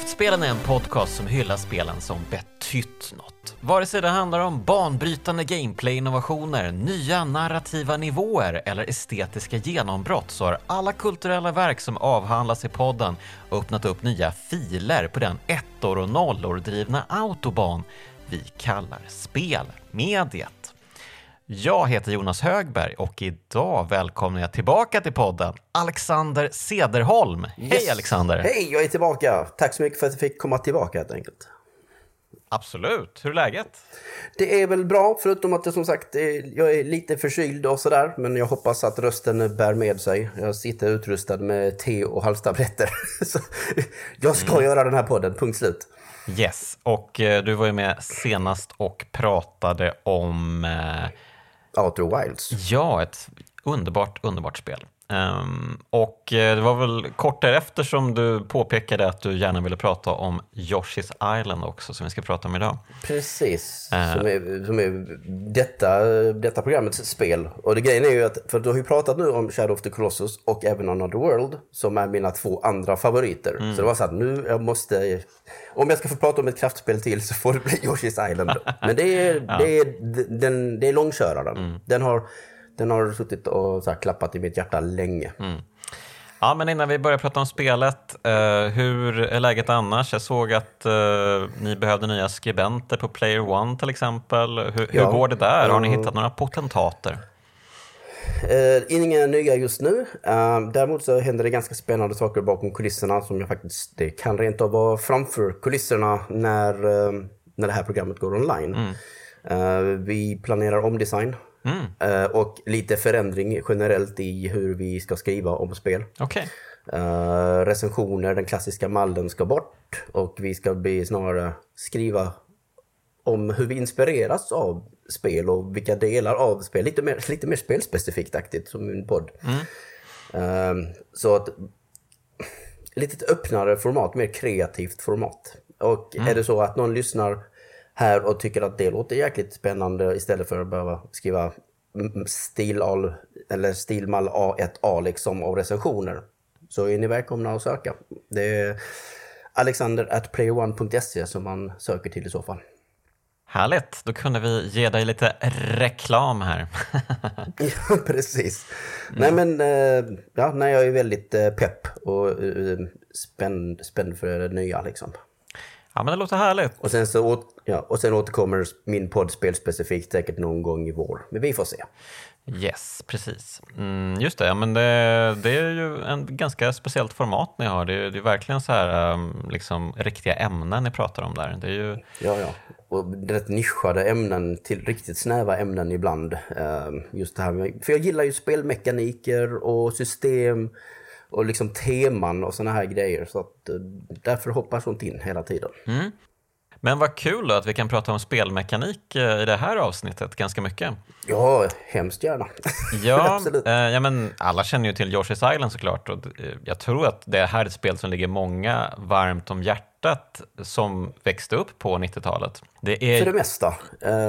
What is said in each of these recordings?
Kraftspelen är en podcast som hyllar spelen som betytt något. Vare sig det handlar om banbrytande gameplay-innovationer, nya narrativa nivåer eller estetiska genombrott så har alla kulturella verk som avhandlas i podden öppnat upp nya filer på den ettor och nollor drivna autobahn vi kallar spelmediet. Jag heter Jonas Högberg och idag välkomnar jag tillbaka till podden Alexander Sederholm. Yes. Hej Alexander! Hej, jag är tillbaka! Tack så mycket för att jag fick komma tillbaka helt enkelt. Absolut. Hur är läget? Det är väl bra, förutom att jag som sagt jag är lite förkyld och sådär. Men jag hoppas att rösten bär med sig. Jag sitter utrustad med te och halstabletter. Så jag ska mm. göra den här podden, punkt slut. Yes, och eh, du var ju med senast och pratade om eh, Outer Wilds. Ja, ett underbart, underbart spel. Um, och eh, det var väl kort därefter som du påpekade att du gärna ville prata om Yoshi's Island också, som vi ska prata om idag. Precis, uh, som, är, som är detta, detta programmets spel. Och det grejen är ju att, för du har ju pratat nu om Shadow of the Colossus och även Another World, som är mina två andra favoriter. Mm. Så det var så att nu jag måste, om jag ska få prata om ett kraftspel till så får det bli Yoshi's Island. Men det är, ja. det är, den, det är långköraren. Mm. Den har den har suttit och så klappat i mitt hjärta länge. Mm. Ja, men innan vi börjar prata om spelet, eh, hur är läget annars? Jag såg att eh, ni behövde nya skribenter på Player One till exempel. Hur, ja. hur går det där? Har ni mm. hittat några potentater? Inga nya just nu. Däremot så händer det ganska spännande saker bakom kulisserna som jag faktiskt, det kan rent av vara framför kulisserna när, när det här programmet går online. Mm. vi planerar omdesign Mm. Uh, och lite förändring generellt i hur vi ska skriva om spel. Okay. Eh, recensioner, den klassiska mallen ska bort och vi ska bli snarare skriva om hur vi inspireras av spel och vilka delar av spel, lite mer, lite mer spelspecifikt aktigt som min podd. Mm. Uh, så att lite öppnare format, mer kreativt format. Och mm. är det så att någon lyssnar här och tycker att det låter jäkligt spännande istället för att behöva skriva stilal, eller stilmall A1A liksom av recensioner. Så är ni välkomna att söka. Det är alexander at playerone.se som man söker till i så fall. Härligt, då kunde vi ge dig lite reklam här. ja, precis. Mm. Nej men, eh, ja, nej, jag är väldigt eh, pepp och eh, spänd, spänd för det nya liksom. Ja, men det låter härligt. Och sen, så åt, ja, och sen återkommer min podd spelspecifikt säkert någon gång i vår. Men vi får se. Yes, precis. Mm, just det, ja, men det, det är ju en ganska speciellt format ni har. Det är, det är verkligen så här um, liksom, riktiga ämnen ni pratar om där. Det är ju... Ja, ja. Och rätt nischade ämnen till riktigt snäva ämnen ibland. Um, just det här med, för jag gillar ju spelmekaniker och system och liksom teman och såna här grejer. Så att, eh, därför hoppar sånt in hela tiden. Mm. Men vad kul då att vi kan prata om spelmekanik eh, i det här avsnittet ganska mycket. Ja, hemskt gärna. Ja, Absolut. Eh, ja men alla känner ju till Yoshi's Island såklart och jag tror att det här är ett spel som ligger många varmt om hjärtat som växte upp på 90-talet. Det är... För det mesta.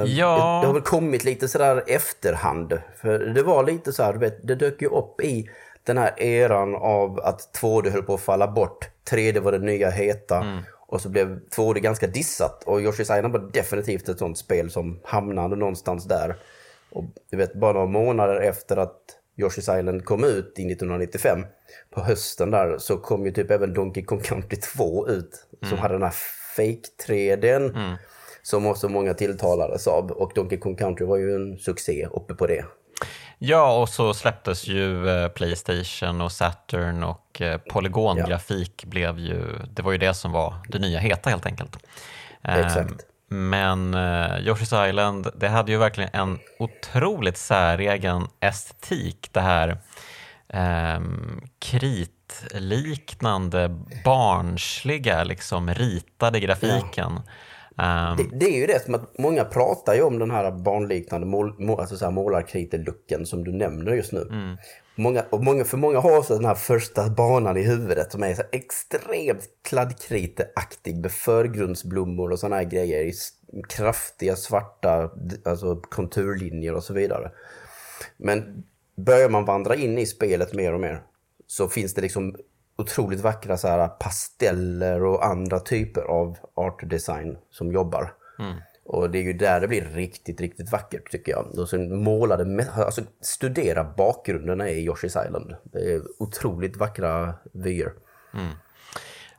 ja. Det har väl kommit lite sådär efterhand. För det var lite så här, vet, det dök ju upp i den här eran av att 2D höll på att falla bort. 3D var det nya heta. Mm. Och så blev 2D ganska dissat. Och Yoshi's Island var definitivt ett sånt spel som hamnade någonstans där. Och du vet, bara några månader efter att Yoshi's Island kom ut i 1995, på hösten där, så kom ju typ även Donkey Kong Country 2 ut. Mm. Som hade den här fake 3Dn. Mm. Som också många tilltalades av. Och Donkey Kong Country var ju en succé uppe på det. Ja, och så släpptes ju eh, Playstation och Saturn och eh, polygongrafik ja. blev ju, det var ju det som var det nya heta helt enkelt. Exakt. Men Yoshi's Island, det hade ju verkligen en otroligt säregen estetik. Det här eh, kritliknande, barnsliga, liksom ritade grafiken. Ja. Um, det, det, är ju det som att många pratar ju om den här barnliknande mål, mål, alltså målarkritelucken som du nämner just nu. Mm. Många, och många, för många har också den här första banan i huvudet som är så extremt kladdkriteaktig med förgrundsblommor och sådana här grejer i kraftiga svarta alltså konturlinjer och så vidare. Men börjar man vandra in i spelet mer och mer så finns det liksom otroligt vackra så här, pasteller och andra typer av art design som jobbar. Och det är ju där det blir riktigt, riktigt vackert tycker jag. Och sen målade, alltså studera bakgrunderna i Yoshi's Island. Det är otroligt vackra vyer.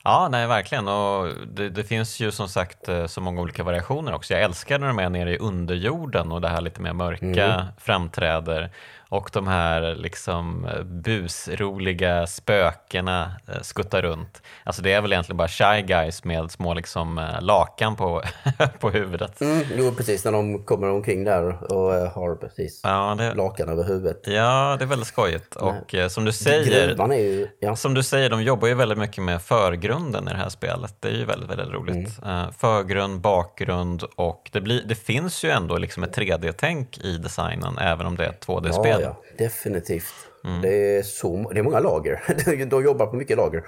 Ja, nej verkligen. Och det, det finns ju som sagt eh, så många olika variationer också. Jag älskar när de är nere i underjorden och det här lite mer mörka framträder. Och de här liksom busroliga spökena eh, skuttar runt. Alltså det är väl egentligen bara Shy Guys med små liksom eh, lakan på, på huvudet. Mm, jo, precis när de kommer omkring där och eh, har precis Ja, det, lakan över huvudet. ja, det är väldigt skojigt. Och eh, som du säger, ju... Ja. Som du säger, de jobbar ju väldigt mycket med förgrunden i det här spelet. Det är ju väldigt, väldigt roligt. Eh, förgrund, bakgrund och det, blir, det finns ju ändå liksom ett 3D-tänk i designen, även om det är ett 2D-spel. Ja, ja, definitivt. Det, är så, det är många lager. De jobbar på mycket lager.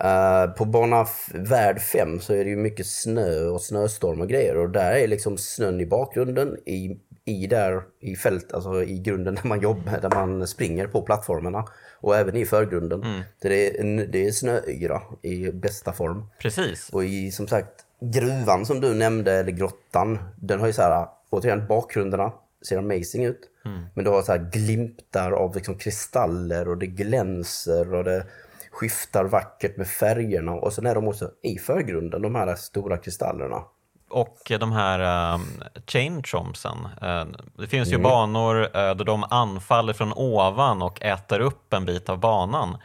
Eh, på bana värld 5 så är det ju mycket snö och snöstorm och grejer. Och där är liksom snön i bakgrunden, i, i där i fält, alltså i grunden där man jobbar, där man springer på plattformarna. Och även i förgrunden. Så det, är det är snöyra i bästa form. Precis. Och i som sagt gruvan som du nämnde, eller grottan, den har ju så här, återigen bakgrunderna ser amazing ut. Men du har så här glimtar av liksom kristaller och det glänser och det skiftar vackert med färgerna. Och sen är de också i förgrunden, de här stora kristallerna. Och de här um, chain chompsen. eh, det finns ju banor uh, där de anfaller från ovan och äter upp en bit av banan.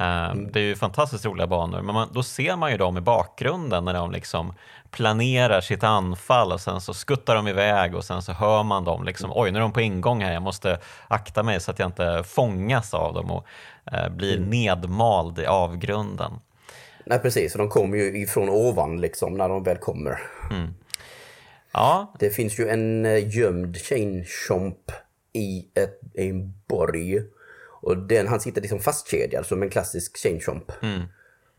Eh, Det är ju fantastiskt roliga banor, men man, då ser man ju dem i bakgrunden när de liksom planerar sitt anfall och sen så skuttar de iväg och sen så hör man dem liksom, oj nu är de på ingång här, jag måste akta mig så att jag inte fångas av dem och eh, blir nedmald i avgrunden. Nej precis, och de kommer ju ifrån ovan liksom när de väl kommer. Ja, Det finns ju en eh, gömd chain chomp i, ett, i en borg. Och den, han sitter liksom fastkedjad som en klassisk chain chomp.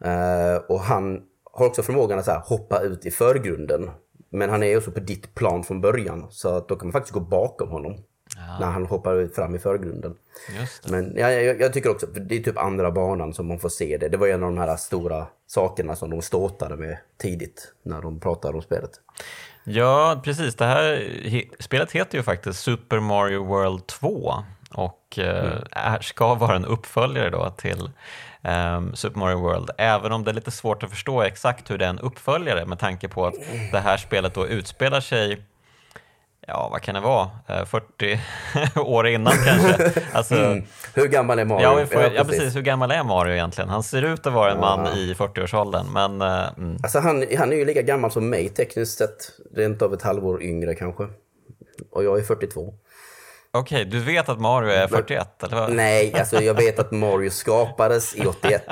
Eh, och han har också förmågan att så här, hoppa ut i förgrunden. Men han är också på ditt plan från början. Så att då kan man faktiskt gå bakom honom. När han hoppar ut fram i förgrunden. Men ja, jag, jag tycker också, det är typ andra banan som man får se det. Det var en av de här stora sakerna som de ståtade med tidigt när de pratade om spelet. Ja, precis. Det här he- spelet heter ju faktiskt Super Mario World 2 och eh, är, ska vara en uppföljare då till ehm, Super Mario World, även om det är lite svårt att förstå exakt hur det är en uppföljare med tanke på att det här spelet då utspelar sig Ja, vad kan det vara? Eh, 40 år innan kanske? Alltså, Hur gammal är Mario? ja, får, ja, precis. Hur gammal är Mario egentligen? Han ser ut att vara en man i 40-årsåldern, men eh, mm. Alltså han, han är ju lika gammal som mig tekniskt sett. Rent av ett halvår yngre kanske. Och jag är 42. Okej, du vet att Mario är 41, eller vad? Nej, alltså jag vet att Mario skapades i 81.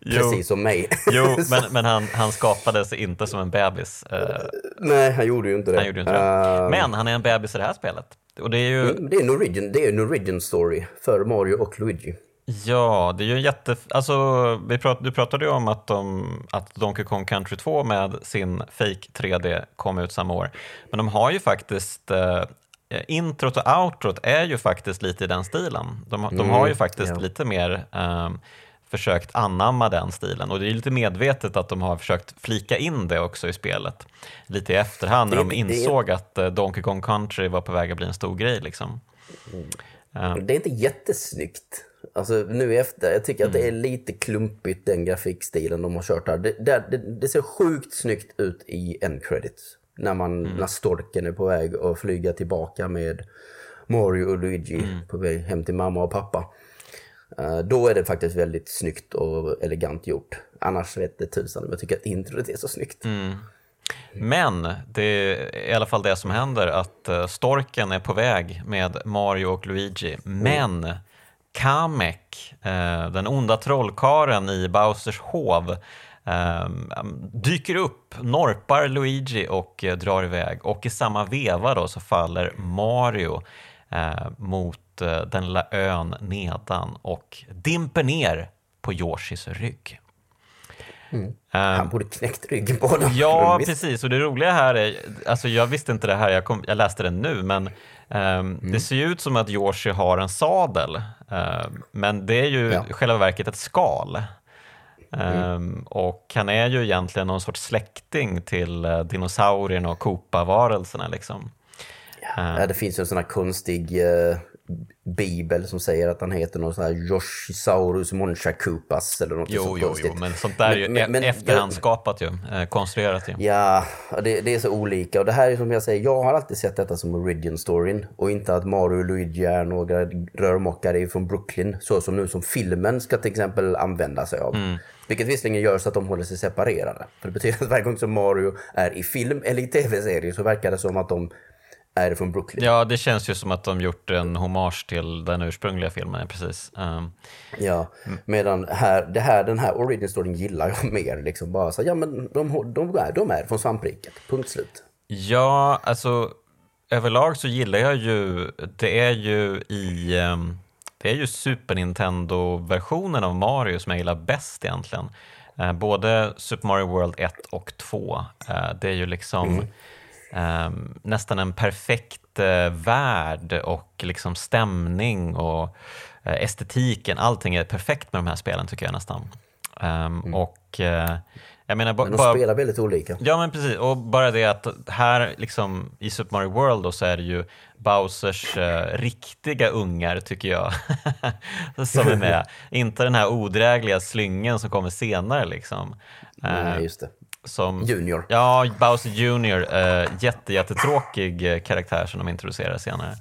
Jo. Precis som mig. Jo, men, men han, han skapades inte som en bebis. Eh, Nej, han gjorde ju inte det. han gjorde inte det. Eh, Men han är en bebis i det här spelet. Och det är ju, det är en origin, det är en origin story för Mario och Luigi. ja, det är ju en jätte... Alltså, vi prat, du pratade ju om att, de, att Donkey Kong Country 2 med sin fake 3D kom ut samma år. Men de har ju faktiskt... Eh, introt och outrot är ju faktiskt lite i den stilen. De, de har ju faktiskt ja. lite mer eh, försökt anamma den stilen och det är lite medvetet att de har försökt flika in det också i spelet. Lite i efterhand när de insåg att eh, Donkey Kong Country var på väg att bli en stor grej. Liksom. Det är inte jättesnyggt. Alltså nu efter, jag tycker att det är Mm. lite klumpigt den grafikstilen de har kört här. Det, det, det, det ser sjukt snyggt ut i end credits. När, man, Mm. när storken är på väg att flyga tillbaka med Mario och Luigi Mm. på väg hem till mamma och pappa. Eh, då är det faktiskt väldigt snyggt och elegant gjort. Annars vet det tusan om jag tycker att introt är så snyggt. Mm. Men det är i alla fall det som händer att eh, storken är på väg med Mario och Luigi. Men Kamek, eh, den onda trollkaren i Bowsers hov, dyker upp, norpar Luigi och eh, drar iväg. Och i samma veva då så faller Mario eh, mot eh, den lilla ön nedan och dimper ner på Yoshis rygg. Han borde knäckt ryggen på dem. Ja, precis. Och det roliga här är, alltså jag visste inte det här, jag, kom, jag läste det nu, men ehm, det ser ju ut som att Yoshi har en sadel. Ehm, men det är ju Ja. i själva verket ett skal. Um, och han är ju egentligen någon sorts släkting till uh, dinosaurierna och Koopa-varelserna. Liksom. Ja, det finns ju en sån här konstig uh, bibel som säger att han heter någon sån här Yoshisaurus Monchakupas eller något jo, så jo, konstigt. Jo, men sånt där är ju men, men, efterhandsskapat ju, eh, konstruerat ju. Ja, det, det, är så olika och det här är som jag säger, jag har alltid sett detta som Origin-storyn och inte att Mario och Luigi är några rörmokare från Brooklyn, så som nu som filmen ska till exempel använda sig av. Mm. Vilket visserligen gör så att de håller sig separerade. För det betyder att varje gång som Mario är i film eller i tv-serie så verkar det som att de är från Brooklyn. Ja, det känns ju som att de gjort en hommage till den ursprungliga filmen, precis. Um, ja, medan här, det här, den här origin storyn gillar jag mer. Liksom bara så, ja men de, de, är, de är från svampriket, punkt slut. Ja, alltså överlag så gillar jag ju, det är ju i, um, det är ju Super Nintendo-versionen av Mario som jag gillar bäst egentligen. Uh, både Super Mario World 1 och 2. Uh, eh, det är ju liksom mm eh, nästan en perfekt eh, värld och liksom stämning och eh, estetiken. Allting är perfekt med de här spelen tycker jag nästan. Um, mm. Och eh, jag menar, men de bara, spelar väldigt olika. Ja, men precis. Och bara det att här liksom, i Super Mario World då, så är det ju Bowsers eh, riktiga ungar, tycker jag, som är med. Inte den här odrägliga slyngen som kommer senare. Liksom. Nej, just det. Som, junior. Ja, Bowser Junior. Uh, jätte, jättetråkig eh, karaktär som de introducerar senare.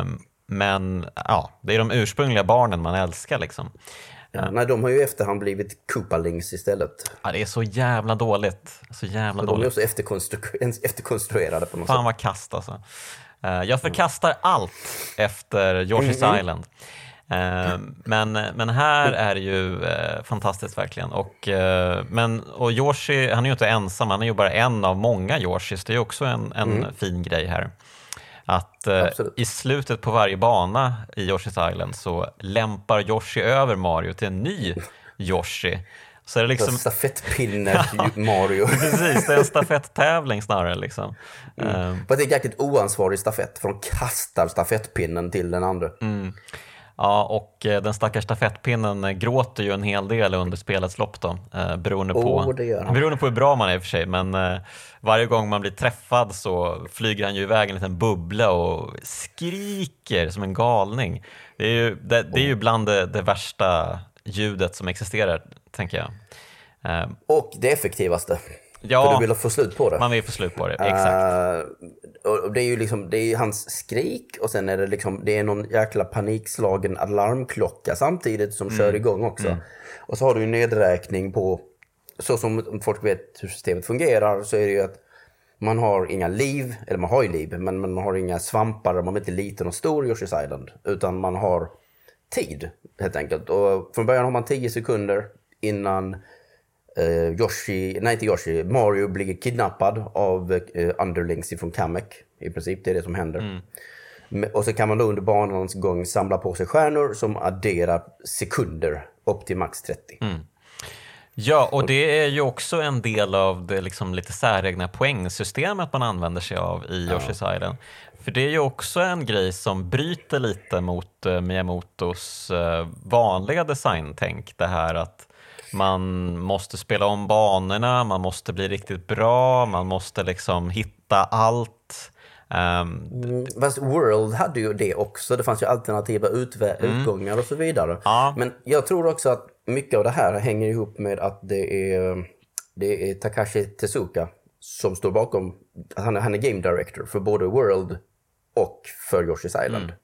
Um, men ja, det är de ursprungliga barnen man älskar liksom. Ja, nej, de har ju i efterhand blivit Koopalings istället. Ja, det är så jävla dåligt. Så jävla de dåligt. De är också efterkonstru efterkonstruerade på något Fan sätt. vad kast alltså. Uh, jag förkastar mm. allt efter Yoshi's mm. Island. Eh, men, men här är det ju eh, fantastiskt verkligen. Och, eh, men, och Yoshi, han är ju inte ensam, han är ju bara en av många Yoshis. Det är också en, en mm. fin grej här. Att i slutet på varje bana i Yoshi's Island så lämpar Yoshi över Mario till en ny Yoshi. Så är det liksom... Stafettpinne Mario. Precis, det är en stafetttävling snarare. Liksom. Mm. Um... det är en jäkligt oansvarig stafett, för de kastar stafettpinnen till den andra. Mm. Ja, och eh, den stackars stafettpinnen eh, gråter ju en hel del under spelets lopp då, eh, beroende, på, oh, beroende på hur bra man är i och för sig. Men varje gång man blir träffad så flyger han ju iväg en liten bubbla och skriker som en galning. Det är ju, det, det är ju bland det, det värsta ljudet som existerar, tänker jag. Och det effektivaste. Ja, För du vill få slut på det. Man vill få slut på det, exakt. Uh, och det är ju liksom, det är hans skrik och sen är det liksom, det är någon jäkla panikslagen alarmklocka samtidigt som mm. kör igång också. Mm. Och så har du ju nedräkning på, så som folk vet hur systemet fungerar, så är det ju att man har inga liv, eller man har ju liv, men man har inga svampar, man är inte liten och stor i Yoshi's Island. Utan man har tid, helt enkelt. Och från början har man 10 sekunder innan eh, Yoshi, nej inte Yoshi, Mario blir kidnappad av eh, underlings från Kamek. I princip, det är det som händer. Mm. Och så kan man då under banans gång samla på sig stjärnor som adderar sekunder upp till max 30. Mm. Ja, och det är ju också en del av det liksom lite säregna poängsystemet man använder sig av i Yoshi's ja. Island. För det är ju också en grej som bryter lite mot uh, Miyamotos vanliga designtänk. Det här att man måste spela om banorna, man måste bli riktigt bra, man måste liksom hitta allt. Um, mm, fast World hade ju det också. Det fanns ju alternativa mm. utgångar och så vidare. Ja. Men jag tror också att mycket av det här hänger ihop med att det är, det är Takashi Tezuka som står bakom, han är, han är game director för både World och för Yoshi's Island. Mm.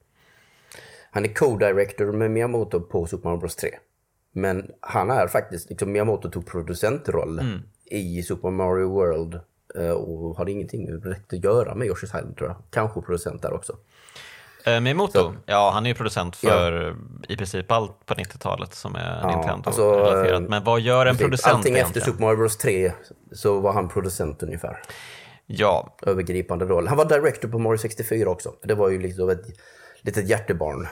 Han är co-director med Miyamoto på Super Mario Bros 3. Men han är faktiskt, liksom Miyamoto tog producentroll mm. i Super Mario World eh, och hade ingenting direkt att göra med Yoshi's Island tror jag. Kanske producent där också. Eh, Miyamoto, så. ja han är ju producent för ja. i princip allt på 90-talet som är ja, Nintendo-relaterat. Alltså, Men vad gör en producent Allting egentligen? efter Super Mario Bros 3 så var han producent ungefär. Ja. Övergripande roll. Han var director på Mario 64 också. Det var ju liksom ett litet hjärtebarn.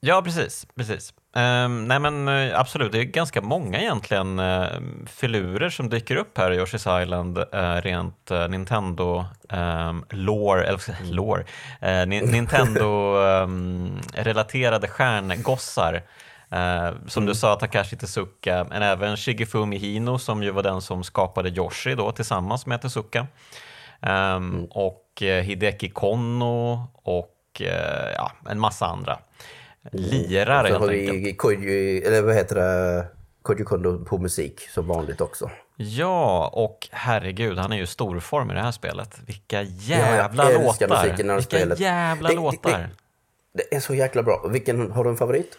Ja, precis. precis. Um, nej men uh, absolut, det är ganska många egentligen uh, filurer som dyker upp här i Yoshi's Island uh, rent Nintendo um, lore, eller mm. lore, Nintendo um, relaterade stjärngossar. Som du sa, Takashi Tezuka, men även Shigefumi Hino som ju var den som skapade Yoshi då tillsammans med Tezuka. Um, Och Hideki Konno och ja, en massa andra lirare Så helt har vi Koji, eller vad heter det, Koji Kondo på musik som vanligt också. Ja, och herregud, han är ju storform i det här spelet. Vilka jävla älskar låtar! det Vilka spelet. jävla Det- det- låtar! Det är så jäkla bra. Vilken, har du en favorit?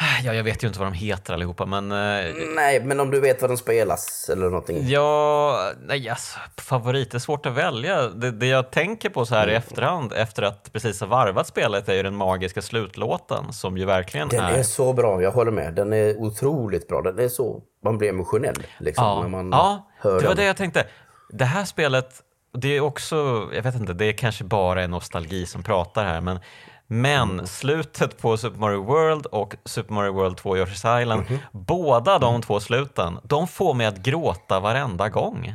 Ja, jag vet ju inte vad de heter allihopa, men eh, Nej, men om du vet vad den spelas eller någonting. Ja, nej, alltså, favorit är svårt att välja. Det, det jag tänker på så här Mm. i efterhand, efter att precis ha varvat spelet, är ju den magiska slutlåten som ju verkligen Den är... är så bra, jag håller med. Den är otroligt bra. Den är så, man blir emotionell liksom Ja, när man ja hör det var den. det jag tänkte. Det här spelet, det är också, jag vet inte, det är kanske bara en nostalgi som pratar här, men men Mm. slutet på Super Mario World och Super Mario World 2 Yoshi's Island, Mhm. båda de två sluten, de får mig att gråta varenda gång.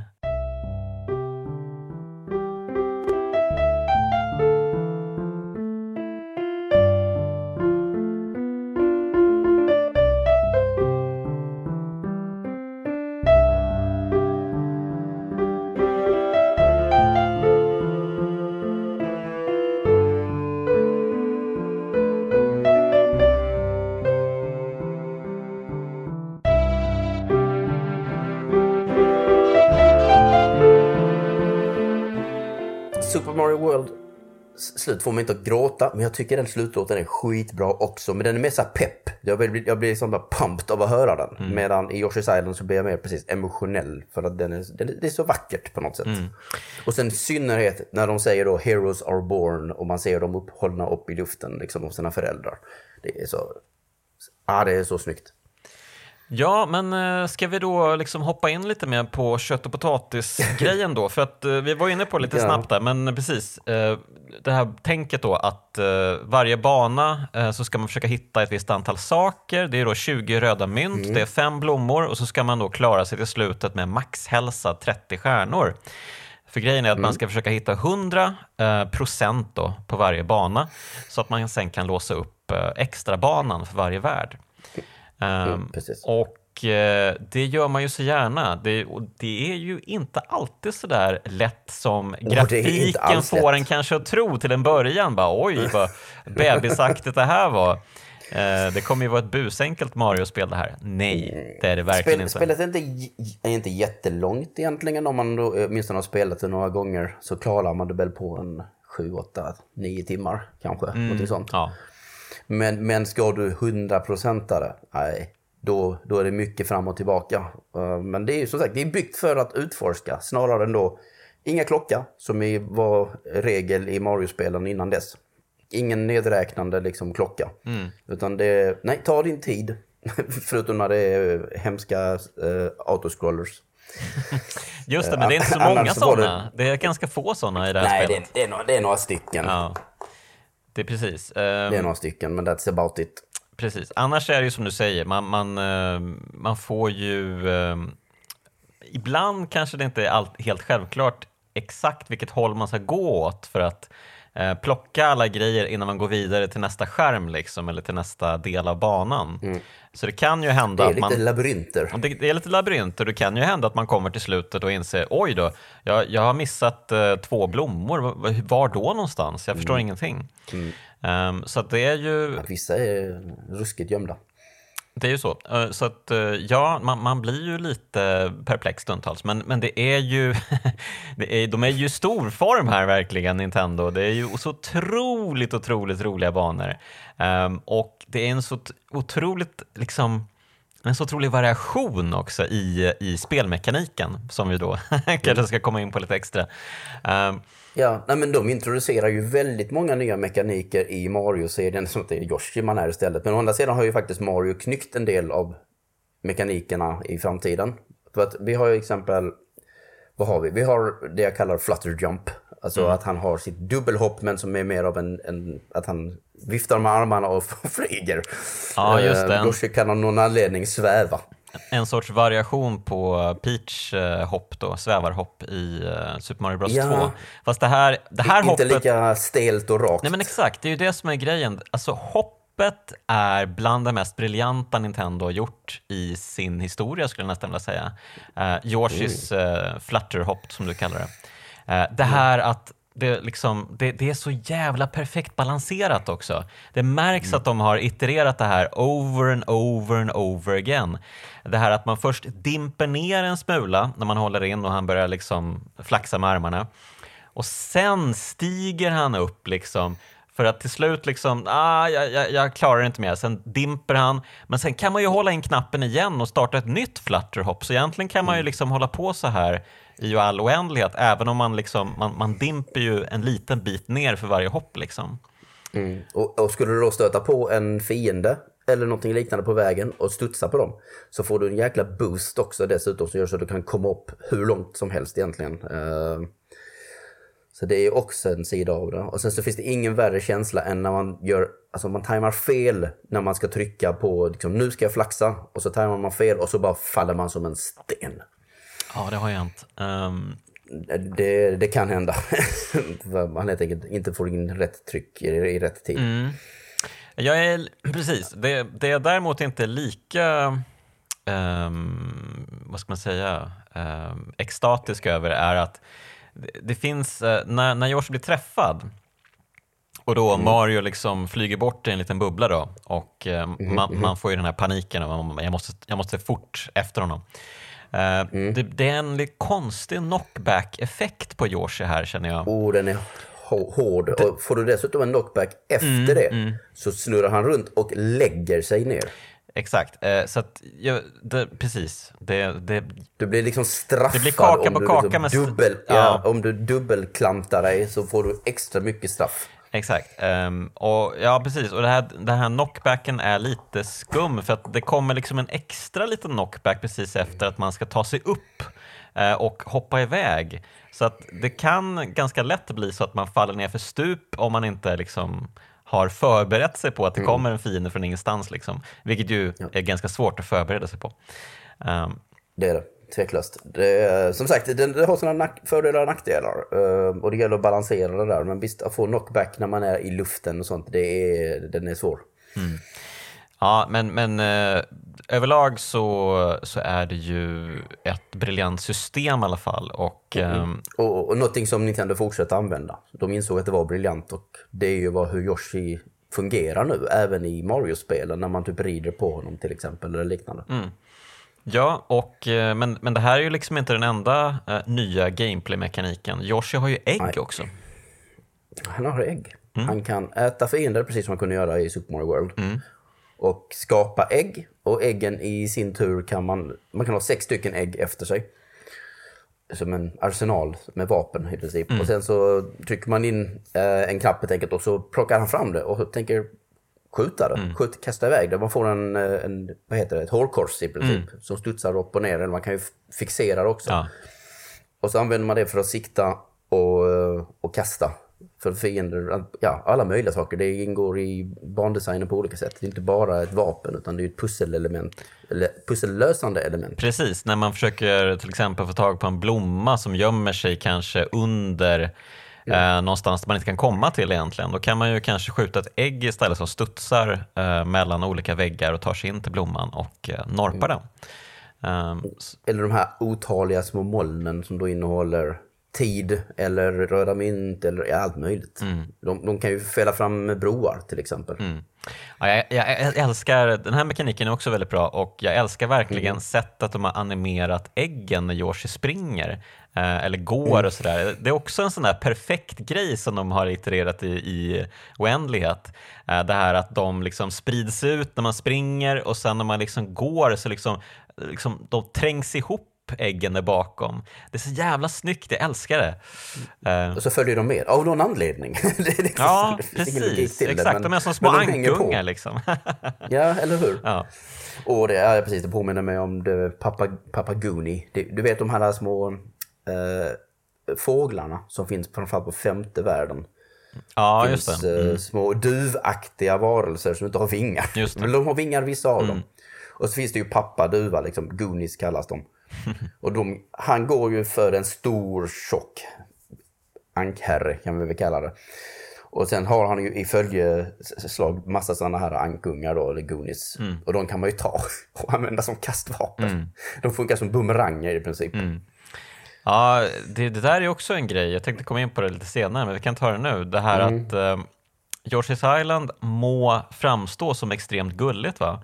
Slut får mig inte att gråta, men jag tycker den slutlåten är skitbra också. Men den är mer så här pepp. Jag blir, jag blir liksom bara pumped av att höra den. Mm. Medan i Yoshi's Island så blir jag mer precis emotionell. För att den är, den det är så vackert på något sätt. Mm. Och sen i synnerhet när de säger då “Heroes are born” och man ser dem upphållna upp i luften liksom av sina föräldrar. Det är så... Ja, det är så snyggt. Ja, men eh, ska vi då liksom hoppa in lite mer på kött och potatis-grejen då? För att eh, vi var inne på lite Ja. snabbt där, men precis. eh, Det här tänket då att varje bana så ska man försöka hitta ett visst antal saker. Det är då 20 röda mynt, det är fem blommor och så ska man då klara sig till slutet med maxhälsa 30 stjärnor. För grejen är att man ska försöka hitta 100 eh, procent då på varje bana så att man sen kan låsa upp extra banan för varje värld. Um, precis. och eh, det gör man ju så gärna. Det, det är ju inte alltid så där lätt som inte grafiken får lätt. en kanske att tro till en början. Bara, Oj, vad bebisaktigt det här var. Eh, det kommer ju vara ett busenkelt Mario-spel det här. Nej, det är det verkligen Spel, inte. spelet är inte, är inte jättelångt egentligen. Om man då, eh, åtminstone har spelat det några gånger så klarar man det väl på en 7, 8, 9 timmar kanske. Någonting sånt. Ja. Men, men ska du 100%are, nej, då, då är det mycket fram och tillbaka. Eh, Men det är ju som sagt, det är byggt för att utforska snarare än då inga klocka som var regel i Mario-spelen innan dess. Ingen nedräknande liksom klocka. Utan det, nej, ta din tid. Förutom när det är hemska eh, autoscrollers. Just det, men det är inte så Eh, många var det- sådana. Det är ganska få sådana i det här Nej, det, spelet. det, är några, det är några stycken. Ja. Det är precis. Ehm, Det är några stycken, men that's about it. Precis. Annars är det ju som du säger, man, man, eh, man får ju... eh, Ibland kanske det inte är allt, helt självklart exakt vilket håll man ska gå åt för att eh, plocka alla grejer innan man går vidare till nästa skärm liksom, eller till nästa del av banan. Så det kan ju Mm. Det hända är att man... lite labyrinter. Ja, Det, det är lite labyrinter. Det kan ju hända att man kommer till slutet och inser oj då, jag, jag har missat eh, två blommor. Var, var då någonstans? Jag förstår ingenting. Ehm, så att det är ju Vissa är ruskigt gömda det är ju så. Eh, så att eh, ja, man, man blir ju lite perplex stundtals. Men, men det är ju, det är, de är ju i stor form här verkligen, Nintendo. Det är ju så otroligt, otroligt roliga banor. Ehm, och det är en så otroligt, liksom, en så otrolig variation också i, i spelmekaniken som vi då kanske ska komma in på lite extra. Ehm, Ja, nej, men de introducerar ju väldigt många nya mekaniker i Mario-serien som att det är Yoshi man är istället. Men å andra sidan har ju faktiskt Mario knyckt en del av mekanikerna i framtiden. För att vi har ju exempel, vad har vi? Vi har det jag kallar flutter jump. Alltså Mm. att han har sitt dubbelhopp men som är mer av en, en att han viftar med armarna och flyger. Ja, just det. Eh, Yoshi kan av någon anledning sväva. en sorts variation på Peach eh, hopp då, svävarhopp i eh, Super Mario Bros Ja. 2. Fast det här, det här Inte hoppet... lika stelt och rakt. Nej men exakt, det är ju det som är grejen. Alltså hopp hoppet är bland det mest briljanta Nintendo har gjort i sin historia skulle jag nästan vilja säga. Uh, Yoshis uh, flutterhopp som du kallar det. Uh, det här att det, liksom, det, det, är så jävla perfekt balanserat också. Det märks mm. att de har itererat det här over and over and over again. Det här att man först dimper ner en smula när man håller in och han börjar liksom flaxa med armarna. Och sen stiger han upp liksom för att till slut liksom, ah, jag, jag, jag klarar inte mer. Sen dimper han, men sen kan man ju hålla in knappen igen och starta ett nytt flutterhopp. Så egentligen kan man ju mm. liksom hålla på så här i all oändlighet, även om man, liksom, man, man dimper ju en liten bit ner för varje hopp. Liksom. Mm. Och, och, skulle du då stöta på en fiende eller någonting liknande på vägen och studsa på dem så får du en jäkla boost också dessutom som gör så att du kan komma upp hur långt som helst egentligen. Eh, så det är också en sida av det. Och sen så finns det ingen värre känsla än när man gör, alltså man tajmar fel när man ska trycka på, liksom, nu ska jag flaxa och så tajmar man fel och så bara faller man som en sten. Ja, det har hänt. Um... Det, det kan hända. man helt enkelt inte får in rätt tryck i, i rätt tid. Mm. Jag är, precis, det, det är däremot inte lika, um, vad ska man säga, um, extatisk över är att det, finns, eh, när, när Josh blir träffad och då mm. Mario liksom flyger bort i en liten bubbla då och eh, mm. man, man, får ju den här paniken och jag måste, jag måste fort efter honom. Eh, mm. det, det, är en konstig knockback-effekt på Yoshi här känner jag. Oh, den är hård. Och får du dessutom en knockback efter mm, det mm. så snurrar han runt och lägger sig ner. Exakt, eh, så att, ja, det, precis. Det, det, du blir liksom straffad det blir kaka på om, kaka du liksom dubbel, ja. ja. om du dubbelklantar dig så får du extra mycket straff. Exakt, um, och ja precis. Och det här, den här knockbacken är lite skum för att det kommer liksom en extra liten knockback precis efter att man ska ta sig upp uh, och hoppa iväg. Så att det kan ganska lätt bli så att man faller ner för stup om man inte liksom har förberett sig på att det mm. kommer en fiende från ingenstans, liksom, vilket ju ja. är ganska svårt att förbereda sig på. Um, det är det, tveklöst. Det som sagt, det, det har sina fördelar och nackdelar uh, och det gäller att balansera det där. Men visst, att få knockback när man är i luften och sånt, det är, den är svår. Mm. Ja, men, men eh, överlag så, så är det ju ett briljant system i alla fall. Och, mm. eh, och, och någonting som Nintendo fortsätter använda. De insåg att det var briljant och det är ju vad, hur Yoshi fungerar nu, även i Mario-spelen när man typ rider på honom till exempel eller liknande. Mm. Ja, och, eh, men, men det här är ju liksom inte den enda eh, nya gameplay-mekaniken. Yoshi har ju ägg Nej. också. Han har ägg. Mm. Han kan äta fiender precis som han kunde göra i Super Mario World. Mm och skapa ägg. Och äggen i sin tur kan man, man kan ha sex stycken ägg efter sig. Som en arsenal med vapen i princip. Mm. Och sen så trycker man in eh, en knapp helt enkelt och så plockar han fram det och tänker skjuta det. Mm. Skjut, kasta iväg det. Man får en, eh, en vad heter det, ett hålkors i princip mm. som studsar upp och ner. Eller man kan ju fixera det också. Ja. Och så använder man det för att sikta och, eh, och kasta för fiender, ja, alla möjliga saker. Det ingår i bandesignen på olika sätt. Det är inte bara ett vapen utan det är ett pusselelement, eller pussellösande element. Precis, när man försöker till exempel få tag på en blomma som gömmer sig kanske under. Eh, någonstans där man inte kan komma till egentligen. Då kan man ju kanske skjuta ett ägg istället som studsar eh, mellan olika väggar och tar sig in till blomman och eh, norpar mm. den. Um, eller de här otaliga små molnen som då innehåller tid eller röda mynt eller ja, allt möjligt. Mm. De, de, kan ju fälla fram broar till exempel. Mm. Ja, jag, jag, älskar, den här mekaniken är också väldigt bra och jag älskar verkligen mm. sättet de har animerat äggen när Yoshi springer eller går mm. och sådär. Det är också en sån där perfekt grej som de har itererat i, i oändlighet. Eh, det här att de liksom sprids ut när man springer och sen när man liksom går så liksom, liksom de trängs ihop äggen där bakom. Det är så jävla snyggt, jag älskar det. Mm. Och så följer de med, av någon anledning. liksom, ja, precis. Exakt, det, men, de är som små ankungar liksom. ja, eller hur? Ja. Och det är precis, det påminner mig om Papa, Papa du vet de här små eh, fåglarna som finns framförallt på femte världen. Ja, just finns, det. Eh, mm. små duvaktiga varelser som inte har vingar. Just det. Men de har vingar vissa av mm. dem. Och så finns det ju pappa duva, liksom, Goonies kallas de. Och de, han går ju för en stor tjock ankherre kan vi väl kalla det. Och sen har han ju i följeslag massa sådana här ankungar då, eller goonies. Mm. Och de kan man ju ta och använda som kastvapen. De funkar som bumeranger i princip. Mm. Ja, det, det där är också en grej. Jag tänkte komma in på det lite senare, men vi kan ta det nu. Det här att eh, Yoshi's Island må framstå som extremt gulligt, va?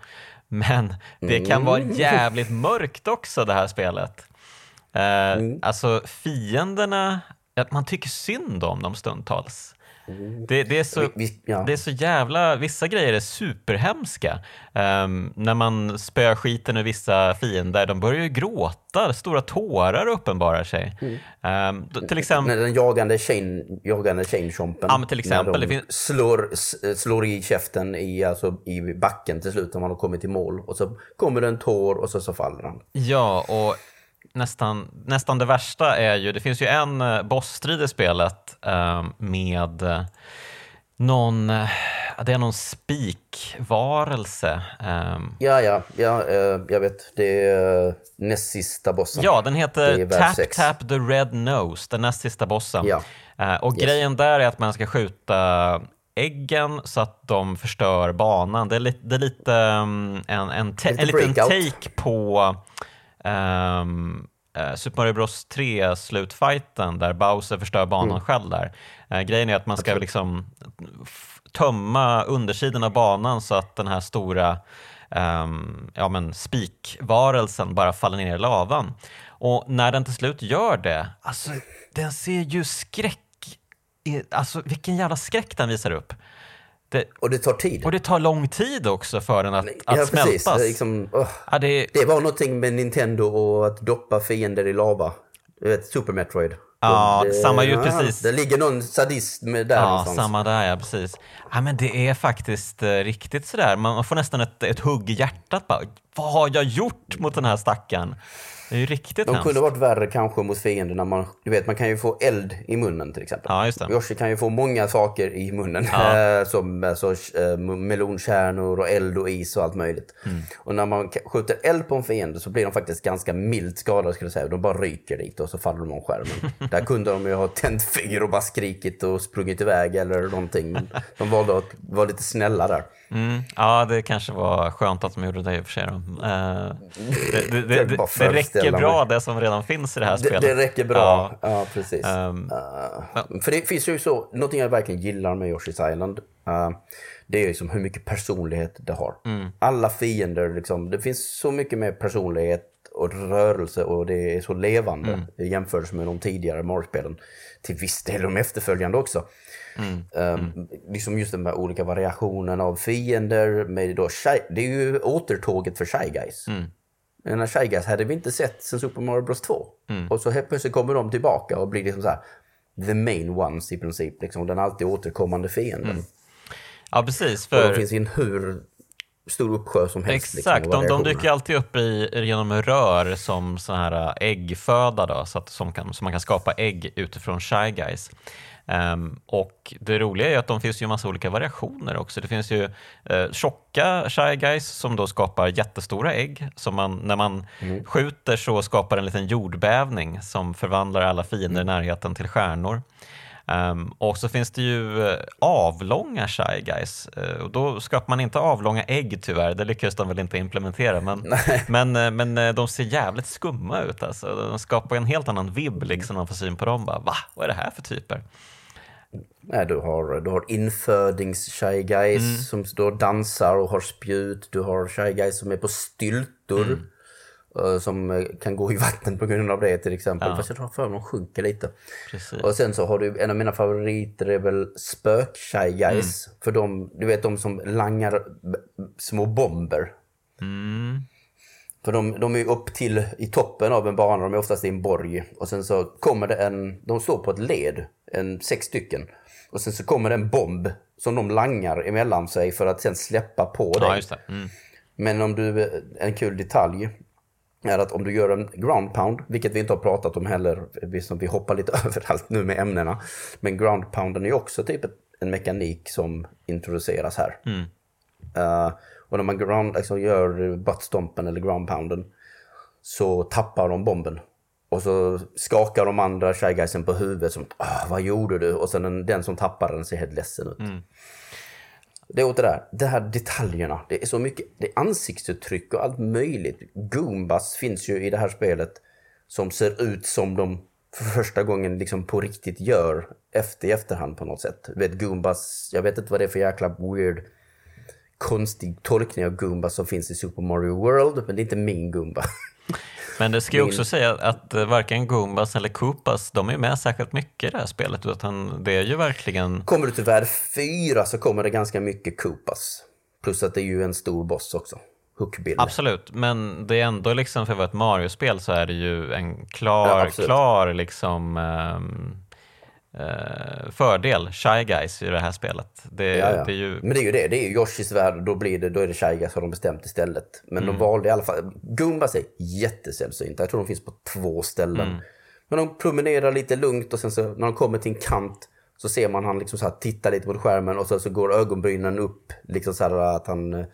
Men det kan vara jävligt mörkt också, det här spelet. Eh, Alltså fienderna, man tycker synd om dem stundtals. Det, det, är så, Vi- ja. det är så jävla, vissa grejer är superhemska. Ehm, när man spöar skiten ur vissa fiender, de börjar ju gråta, stora tårar uppenbarar sig. Ehm, då- till exempel, den jagande chain, jagande. Ja, men till exempel, När de finns- slår, slår i käften i, alltså, i backen till slut när man har kommit i mål. Och så kommer det en tår och så, så faller han. Ja, och nästan, nästan det värsta är ju, det finns ju en eh, bossstrid i spelet eh, med någon, eh, det är någon spikvarelse. Eh, Ja, ja, ja eh, jag vet. Det är näst sista bossen. ja, den heter Tap sex. Tap the Red Nose, den näst sista bossen. Ja. Och Yes. grejen där är att man ska skjuta äggen så att de förstör banan. Det är lite, det är lite um, en, en, Lite en liten take på ehm, eh, Super Mario Bros 3 slutfighten där Bowser förstör banan Mm. själv där. Eh, grejen är att man ska liksom f- tömma undersidan av banan så att den här stora um, ja, men spikvarelsen bara faller ner i lavan. Och när den till slut gör det, alltså den ser ju skräck, alltså vilken jävla skräck den visar upp. Det, Och det tar tid. och det tar lång tid också för den att, att ja, precis. smältas. Liksom. Ja, det, det var någonting med Nintendo och att doppa fiender i lava. Vet, Super Metroid. Ja, det, samma ju precis. Det ligger någon sadist med där Ja, någonstans. samma där ja, precis. Ja, men det är faktiskt eh, riktigt sådär, man man får nästan ett, ett hugg i hjärtat bara. Vad har jag gjort mot den här stackaren? Det är ju riktigt De hemskt. kunde varit värre kanske mot fienderna. Man, du vet, man kan ju få eld i munnen till exempel. Ja, just det. Yoshi kan ju få många saker i munnen. eh, som alltså, eh, melonkärnor och eld och is och allt möjligt. Mm. Och när man skjuter eld på en fiende så blir de faktiskt ganska milt skadade skulle jag säga. De bara ryker dit och så faller de om skärmen. Där kunde de ju ha tänt fyr och bara skrikit och sprungit iväg eller någonting. Men de valde att vara lite snälla där. Mm, ja, det kanske var skönt att de gjorde det i och för sig. Då. Eh, det, det, det, det, räcker bra det som redan finns i det här spelet. det räcker bra. Ja. Ja, precis. Ehm, Uh, för det finns ju så, någonting jag verkligen gillar med Yoshi's Island. uh, det är liksom hur mycket personlighet det har. Mm. Alla fiender, liksom, det finns så mycket mer personlighet och rörelse och det är så levande Mm. i jämförelse med de tidigare Mario-spelen. Till viss del de efterföljande också. Mm. Um, Liksom just de här olika variationerna av fiender. Med då shy, det är ju återtåget för Shy Guys. Mm. Den Shy Guys hade vi inte sett sen Super Mario Bros 2. Och så helt plötsligt kommer de tillbaka och blir liksom så här the main ones i princip. Liksom, den alltid återkommande fienden. ja, precis. Och de För, finns i en hur stor uppsjö som helst. liksom, exakt, av de, de dyker alltid upp i, genom rör som sån här äggföda då, så, att, som, kan, så man kan skapa ägg utifrån Shy Guys. Ehm, och det roliga är att de finns ju en massa olika variationer också. Det finns ju uh, tjocka Shy Guys som då skapar jättestora ägg. Som man, när man skjuter så skapar en liten jordbävning som förvandlar alla fiender i närheten till stjärnor. Ehm, och så finns det ju eh, avlånga Shy Guys. Eh, och då skapar man inte avlånga ägg tyvärr, det lyckas de väl inte implementera. Men, men, men de ser jävligt skumma ut. Alltså. De skapar en helt annan vibb liksom, när man får syn på dem. Bara, Va? Vad är det här för typer? Nej, du har, du har infödings-Shy Guys Mm. som och dansar och har spjut. Du har Shy Guys som är på styltor. Mm. eh, Som eh, kan gå i vatten på grund av det till exempel. Fast jag tror för mig de sjunker lite. Precis. Och sen så har du, en av mina favoriter är väl spök-Shy Guys. Mm. För de, du vet de som langar små bomber. Mm. För de, de är upp till i toppen av en bana, de är oftast i en borg. Och sen så kommer det en, de står på ett led, en, sex stycken. Och sen så kommer det en bomb som de langar emellan sig för att sen släppa på dig. Ja. Mm. Men om du, en kul detalj är att om du gör en ground pound, vilket vi inte har pratat om heller, vi, som vi hoppar lite överallt nu med ämnena. Men ground pounden är också typ en mekanik som introduceras här. Eh, och när man ground, alltså gör buttstompen eller ground pounden så tappar de bomben. Och så skakar de andra Shy Guysen på huvudet som ah, vad gjorde du? Och sen den, den som tappar den ser helt ledsen ut. Det är åt det där, det här detaljerna. Det är så mycket, det är ansiktsuttryck och allt möjligt. Goombas finns ju i det här spelet som ser ut som de för första gången liksom på riktigt gör efter i efterhand på något sätt. Du vet Goombas, jag vet inte vad det är för jäkla weird konstig tolkning av Goombas som finns i Super Mario World, men det är inte min Goomba. Men det ska ju också säga att eh, varken Goombas eller Koopas, de är med särskilt mycket i det här spelet, utan det är ju verkligen... Kommer du till värld 4 så kommer det ganska mycket Koopas. Plus att det är ju en stor boss också. Hookbill. Absolut, men det är ändå liksom för att vara ett Mario-spel så är det ju en klar, Ja, klar liksom ehm, eh, fördel, Shy Guys i det här spelet. Det, Ja, ja. det är ju... Men det är ju det, det är ju Yoshis värld, då, blir det, då är det Shy Guys har de bestämt istället. Men Mm. de valde i alla fall, Goombas är jättesällsynta, jag tror de finns på två ställen. Mm. Men de promenerar lite lugnt och sen så när de kommer till en kant så ser man han liksom så här titta lite på skärmen och så, så går ögonbrynen upp, liksom så här att han eh,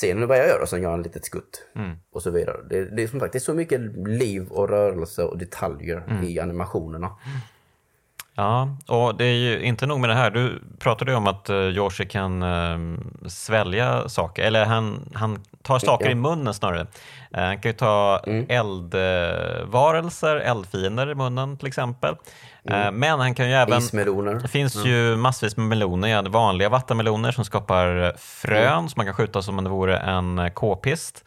ser nu vad jag gör och sen gör han ett litet skutt. Mm. Och så vidare. Det, det är som sagt, det är så mycket liv och rörelse och detaljer Mm. i animationerna. Ja, och det är ju inte nog med det här. Du pratade ju om att uh, Yoshi kan eh, svälja saker, eller han, han tar saker i munnen snarare. Eh, han kan ju ta Mm. eldvarelser, eldfiender i munnen till exempel. Eh, men han kan ju även... Ismeloner. Det finns ju massvis med meloner, ja, vanliga vattenmeloner som skapar frön som man kan skjuta som om det vore en eh, k-pist.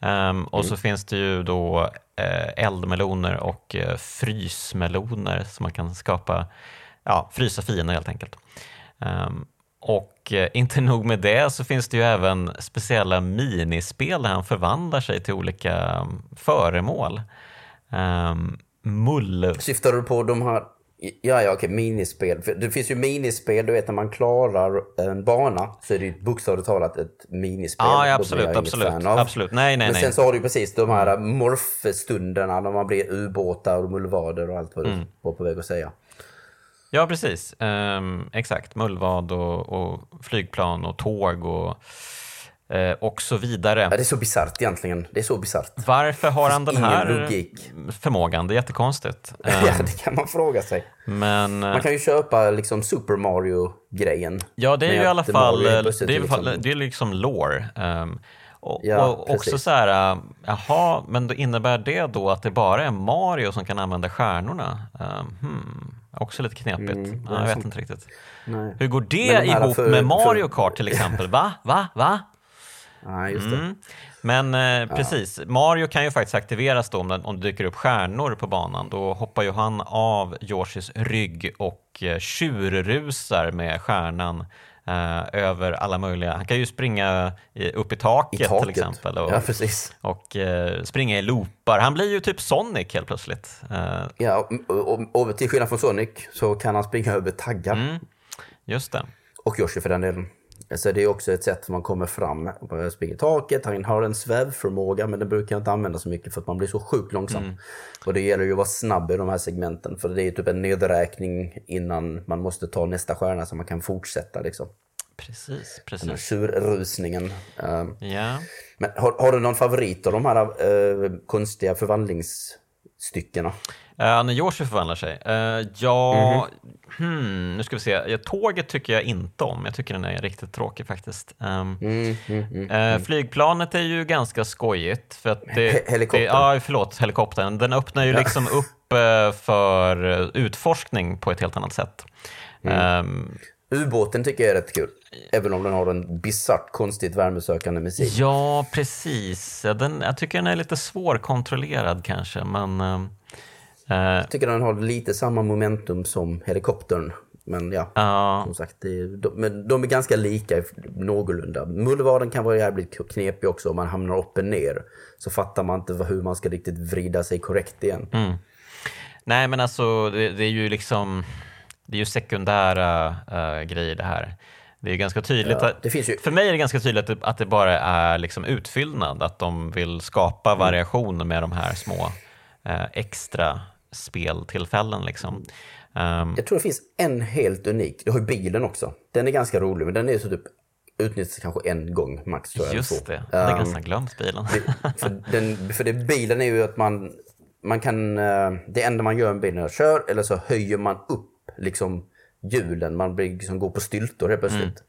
Ehm, och så finns det ju då eh, eldmeloner och eh, frysmeloner som man kan skapa, ja, frysa fiender helt enkelt. Ehm, och eh, inte nog med det så finns det ju även speciella minispel där han förvandlar sig till olika um, föremål. Um, mull... Syftar du på de här, ja ja okej, minispel. För det finns ju minispel, du vet när man klarar en bana så är det ju bokstavligt talat ett minispel. Ja, ja, absolut, absolut, absolut. Nej, nej, Men nej. sen så har du ju precis de här morfstunderna när man blir ubåtar och mullvader och allt vad du Mm. var på väg att säga. Ja, precis. Ehm, exakt. Mullvad och, och flygplan och tåg och, och så vidare. Ja, det är så bisarrt egentligen. Det är så bisarrt. Varför har han den här logik. förmågan? Det är jättekonstigt. Ja, Ehm, det kan man fråga sig. men eh, Man kan ju köpa liksom Super Mario-grejen. ja, det är ju i alla fall det är, liksom- det är liksom lore. Ehm, och, Ja, och också så här, äh, jaha, men då innebär det då att det bara är Mario som kan använda stjärnorna? Ehm, hmm, också lite knepigt. Mm, ja, jag vet inte riktigt. Nej. Hur går det ihop för- med Mario Kart till exempel? Va? Va? Va? Nej, just. Mm. Men eh, precis, Mario kan ju faktiskt aktiveras då om, den, om det dyker upp stjärnor på banan. Då hoppar ju han av Yoshis rygg och eh, tjurrusar med stjärnan eh, över alla möjliga... Han kan ju springa i, upp i taket, I taket. till exempel och, Ja, och eh, springa i loopar. Han blir ju typ Sonic helt plötsligt. Eh, Ja, och, och, och till skillnad från Sonic så kan han springa över taggar. Mm. just det. Och Yoshi för den delen. Så det är också ett sätt som man kommer fram. Man springer i taket, han har en svävförmåga men den brukar jag inte använda så mycket för att man blir så sjukt långsam. Mm. Och det gäller ju att vara snabb i de här segmenten för det är typ en nedräkning innan man måste ta nästa stjärna så man kan fortsätta liksom. Precis, Den här precis. tjurrusningen. Um, Ja. men har, har du någon favorit av de här eh, konstiga förvandlingsstyckena? Uh, när Yoshi förvandlar sig? Uh, ja, Mhm. hmm, nu ska vi se. Ja, tåget tycker jag inte om. Jag tycker den är riktigt tråkig faktiskt. Um, Mm, mm, mm. eh, flygplanet är ju ganska skojigt. För att det, He- helikoptern. Ja, förlåt, helikoptern. Den öppnar ju liksom upp eh, för eh, utforskning på ett helt annat sätt. Mm. Um, Ubåten tycker jag är rätt kul. Även om den har en bisarrt konstigt värmesökande missil. ja, precis. Ja, Den, jag tycker den är lite svårkontrollerad kanske, men... eh, Jag tycker den har lite samma momentum som helikoptern. Men ja, ja, som sagt, det de, men de är ganska lika någorlunda. Mullvaden kan vara jävligt knepig också om man hamnar upp och ner. Så fattar man inte hur man ska riktigt vrida sig korrekt igen. Mm. Nej, men alltså det, det är ju liksom det är ju sekundära eh, grejer det här. Det är ganska tydligt. Ja, att, ju- För mig är det ganska tydligt att det, att det bara är liksom utfyllnad, att de vill skapa variation med de här små eh, extra speltillfällen. Liksom. Ehm, Jag tror det finns en helt unik. Du har ju bilen också. Den är ganska rolig, men den är så typ utnyttjas kanske en gång max. Tror jag, just det, jag hade Ehm, nästan glömt bilen. för, den, för det, bilen är ju att man man kan, eh, det enda man gör med bilen är att köra eller så höjer man upp liksom hjulen. Man blir, liksom, går på styltor helt plötsligt. Mm.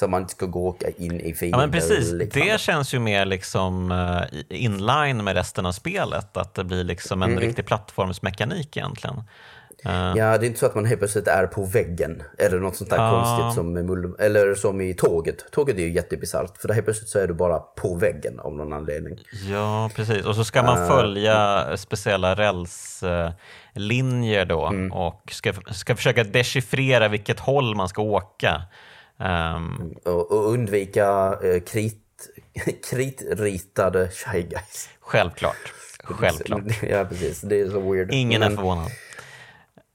Så man inte ska gå och åka in i fiender. Ja, men precis. Det känns ju mer liksom uh, inline med resten av spelet. Att det blir liksom en mm. riktig plattformsmekanik egentligen. Uh. Ja, det är inte så att man helt plötsligt är på väggen eller något sånt där uh. konstigt som, eller som i tåget. Tåget är ju jättebisarrt för helt plötsligt så är du bara på väggen av någon anledning. Ja, precis. Och så ska man följa speciella rälslinjer då mm. och ska, ska försöka dechiffrera vilket håll man ska åka. Um, och, och, undvika uh, krit, kritritade Shy Guys. Självklart. Självklart. Ja, precis. Det är så weird. Ingen men, är förvånad.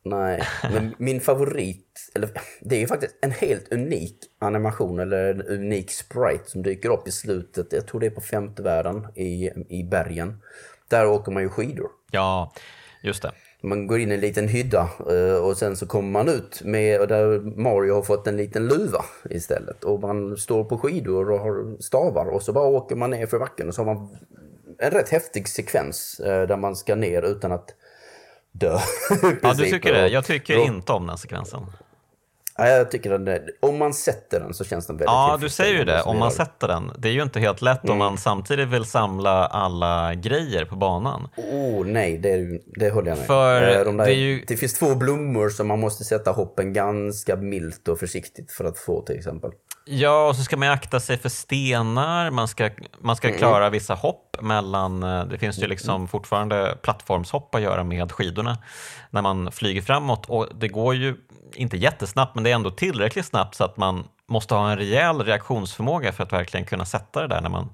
Nej, men min favorit, eller det är ju faktiskt en helt unik animation eller en unik sprite som dyker upp i slutet. Jag tror det är på femte världen i, i bergen. Där åker man ju skidor. Ja, just det. Man går in i en liten hydda eh, och sen så kommer man ut med, och där Mario har fått en liten luva istället. Och man står på skidor och har stavar och så bara åker man ner för backen och så har man en rätt häftig sekvens eh, där man ska ner utan att dö. ja, du tycker det? Jag tycker inte om den sekvensen. Ja, jag tycker den är, om man sätter den så känns den väldigt Ja, du säger ju det. Om man sätter den. Det är ju inte helt lätt mm. om man samtidigt vill samla alla grejer på banan. Oh, nej, det, det håller jag med. För eh, de där, det, ju... det finns två blommor som man måste sätta hoppen ganska milt och försiktigt för att få till exempel. Ja, och så ska man akta sig för stenar, man ska, man ska mm. klara vissa hopp mellan, eh, det finns ju liksom mm. fortfarande plattformshopp att göra med skidorna när man flyger framåt och det går ju inte jättesnabbt men det är ändå tillräckligt snabbt så att man måste ha en rejäl reaktionsförmåga för att verkligen kunna sätta det där när, man,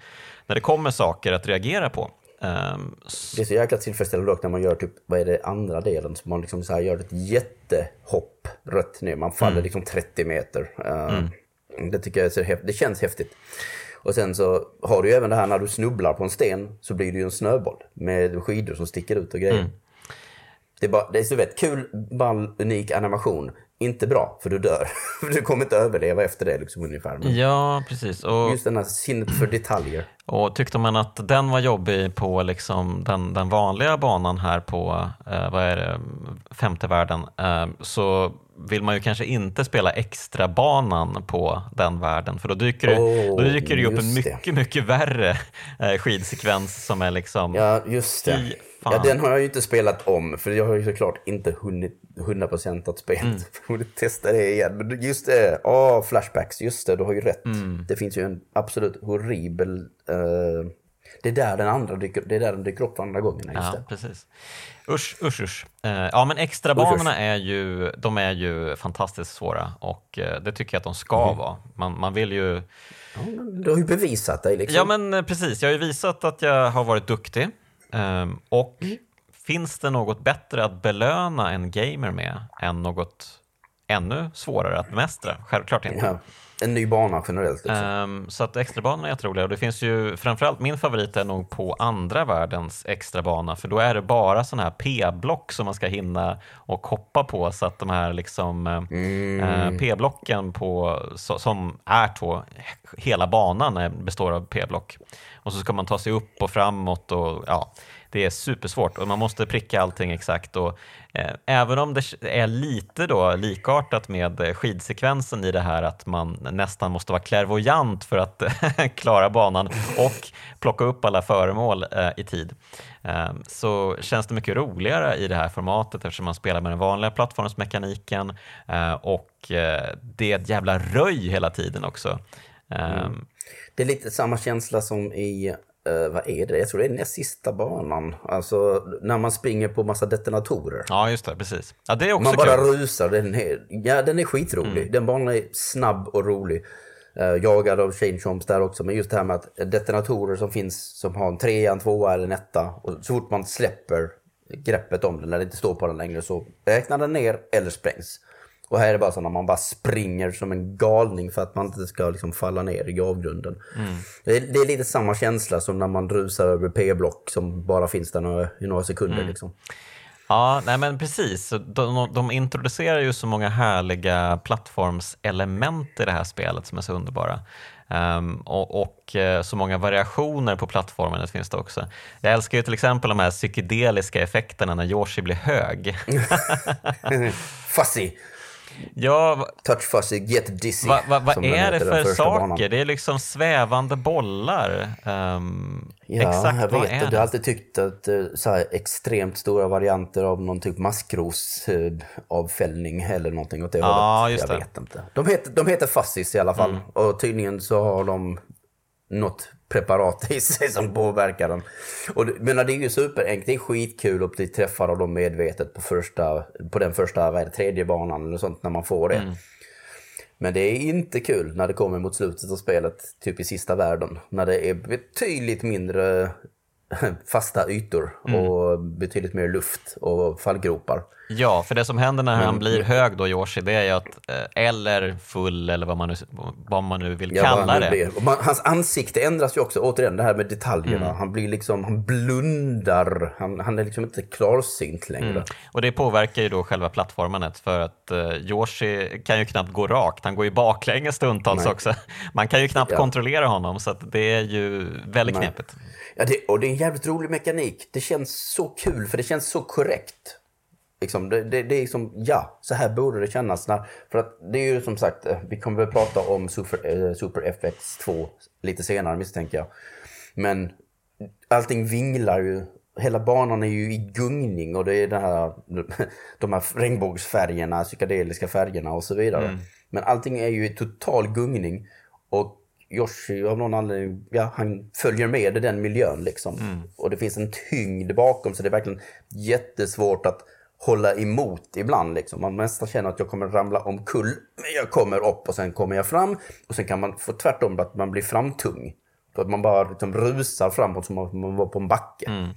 när det kommer saker att reagera på. Um, det är så jäkla tillfredsställande dock när man gör typ, vad är det, andra delen, så man liksom så här gör ett jättehopp rätt ner, man faller mm. liksom 30 meter. Uh, mm. Det tycker jag är. Det känns häftigt. Och sen så har du ju även det här när du snubblar på en sten så blir det ju en snöboll med skidor som sticker ut och grejer. Mm. Det är, bara, det är så vet, kul, ball, unik animation. Inte bra, för du dör. du kommer inte överleva efter det liksom, ungefär. Men ja, precis. Och, just den här sinnet för detaljer. Och tyckte man att den var jobbig på liksom den, den vanliga banan här på eh, vad är det, femte världen eh, så vill man ju kanske inte spela extra banan på den världen för då dyker, det, oh, då dyker det upp en mycket, det. mycket värre eh, skidsekvens som är liksom... Ja, just det. Ja, den har jag ju inte spelat om, för jag har ju såklart inte hunnit 100% att spela. Mm. borde testa det igen. Men just det, oh, flashbacks, just det, du har ju rätt. Mm. Det finns ju en absolut horribel... Uh, det är där den andra dyker, det är där den dyker upp för andra gången. ja, det. precis. Usch, usch, usch. Uh, ja, men extrabanorna är ju, de är ju fantastiskt svåra och uh, det tycker jag att de ska mm. vara. Man, man vill ju... Ja, du har ju bevisat dig liksom. Ja, men precis. Jag har ju visat att jag har varit duktig. Um, och mm. finns det något bättre att belöna en gamer med än något ännu svårare att bemästra? Självklart inte. Ja, en ny bana generellt. Um, så att extrabanorna är jätteroliga och det finns ju framförallt min favorit är nog på andra världens extrabana för då är det bara sådana här p-block som man ska hinna och hoppa på så att de här liksom eh, mm. uh, p-blocken på, so, som är på hela banan består av p-block och så ska man ta sig upp och framåt och ja, det är supersvårt och man måste pricka allting exakt. Och, eh, även om det är lite då likartat med skidsekvensen i det här att man nästan måste vara klärvoajant för att klara banan och plocka upp alla föremål eh, i tid eh, så känns det mycket roligare i det här formatet eftersom man spelar med den vanliga plattformsmekaniken eh, och eh, det är ett jävla röj hela tiden också. Ehm. Mm. Det är lite samma känsla som i, uh, vad är det? Jag tror det är näst sista banan. Alltså när man springer på massa detonatorer. Ja, just det, precis. Ja, det är också Man bara kul. rusar. Den är, ja, den är skitrolig. Mm. Den banan är snabb och rolig. Uh, jagad av Shane Chomps där också. Men just det här med att detonatorer som finns som har en trea, en tvåa eller en etta. Och så fort man släpper greppet om den, när det inte står på den längre, så räknar den ner eller sprängs. Och här är det bara så när man bara springer som en galning för att man inte ska liksom falla ner i gravgrunden. Mm. Det, är, det, är, lite samma känsla som när man rusar över P-block som bara finns där några, i några sekunder. Mm. Liksom. Ja, nej men precis. De, de introducerar ju så många härliga plattformselement i det här spelet som är så underbara. Um, och, och, eh, så många variationer på plattformen finns det också. Jag älskar ju till exempel de här psykedeliska effekterna när Yoshi blir hög. Fuzzy! Ja, Touch Fuzzy, Get Dizzy. Vad va, va är det för saker? Banan. Det är liksom svävande bollar. Um, ja, exakt jag vet. Vad är det? Jag har alltid tyckt att eh, så här, extremt stora varianter av någon typ maskrosavfällning eh, eller någonting åt det ja, hållet. Just jag det. vet inte. De heter, de heter Fuzzies i alla fall. Mm. Och tydligen så har de något preparat i sig som påverkar den. Och men det är ju superenkelt, det är skitkul att bli träffad av dem medvetet på, första, på den första, vad är det, tredje banan eller sånt när man får det. Mm. Men det är inte kul när det kommer mot slutet av spelet, typ i sista världen, när det är betydligt mindre fasta ytor mm. och betydligt mer luft och fallgropar. Ja, för det som händer när han blir hög då, Yoshi, det är ju att, eh, eller full eller vad man nu, vad man nu vill ja, kalla det. Man, hans ansikte ändras ju också, återigen det här med detaljerna. Mm. Han blir liksom, han blundar, han, han är liksom inte klarsynt längre. Mm. Och det påverkar ju då själva plattformandet för att uh, Yoshi kan ju knappt gå rakt, han går ju baklänges stundtals Nej. också. Man kan ju knappt ja. kontrollera honom så att det är ju väldigt Nej. knepigt. Ja, det, och det är en jävligt rolig mekanik. Det känns så kul för det känns så korrekt. Liksom, det, det, det är liksom, ja, så här borde det kännas. När, för att det är ju som sagt, eh, vi kommer väl prata om Super, eh, Super FX2 lite senare misstänker jag. Men allting vinglar ju. Hela banan är ju i gungning och det är det här, de här regnbågsfärgerna, psykedeliska färgerna och så vidare. Mm. Men allting är ju i total gungning. Och Yoshi av någon anledning, ja, han följer med i den miljön liksom. Mm. Och det finns en tyngd bakom så det är verkligen jättesvårt att hålla emot ibland. Liksom. Man nästan känner att jag kommer ramla omkull, men jag kommer upp och sen kommer jag fram. Och sen kan man få tvärtom att man blir framtung. För att man bara liksom rusar framåt som om man var på en backe. Mm.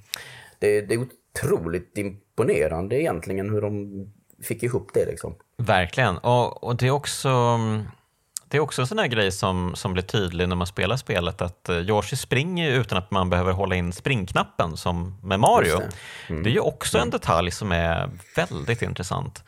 Det, det, är otroligt imponerande egentligen hur de fick ihop det. Liksom. Verkligen, och, och det är också det är också en sån här grej som, som blir tydlig när man spelar spelet att uh, Yoshi springer utan att man behöver hålla in springknappen som med Mario. Det. Mm. det. är ju också en detalj som är väldigt intressant.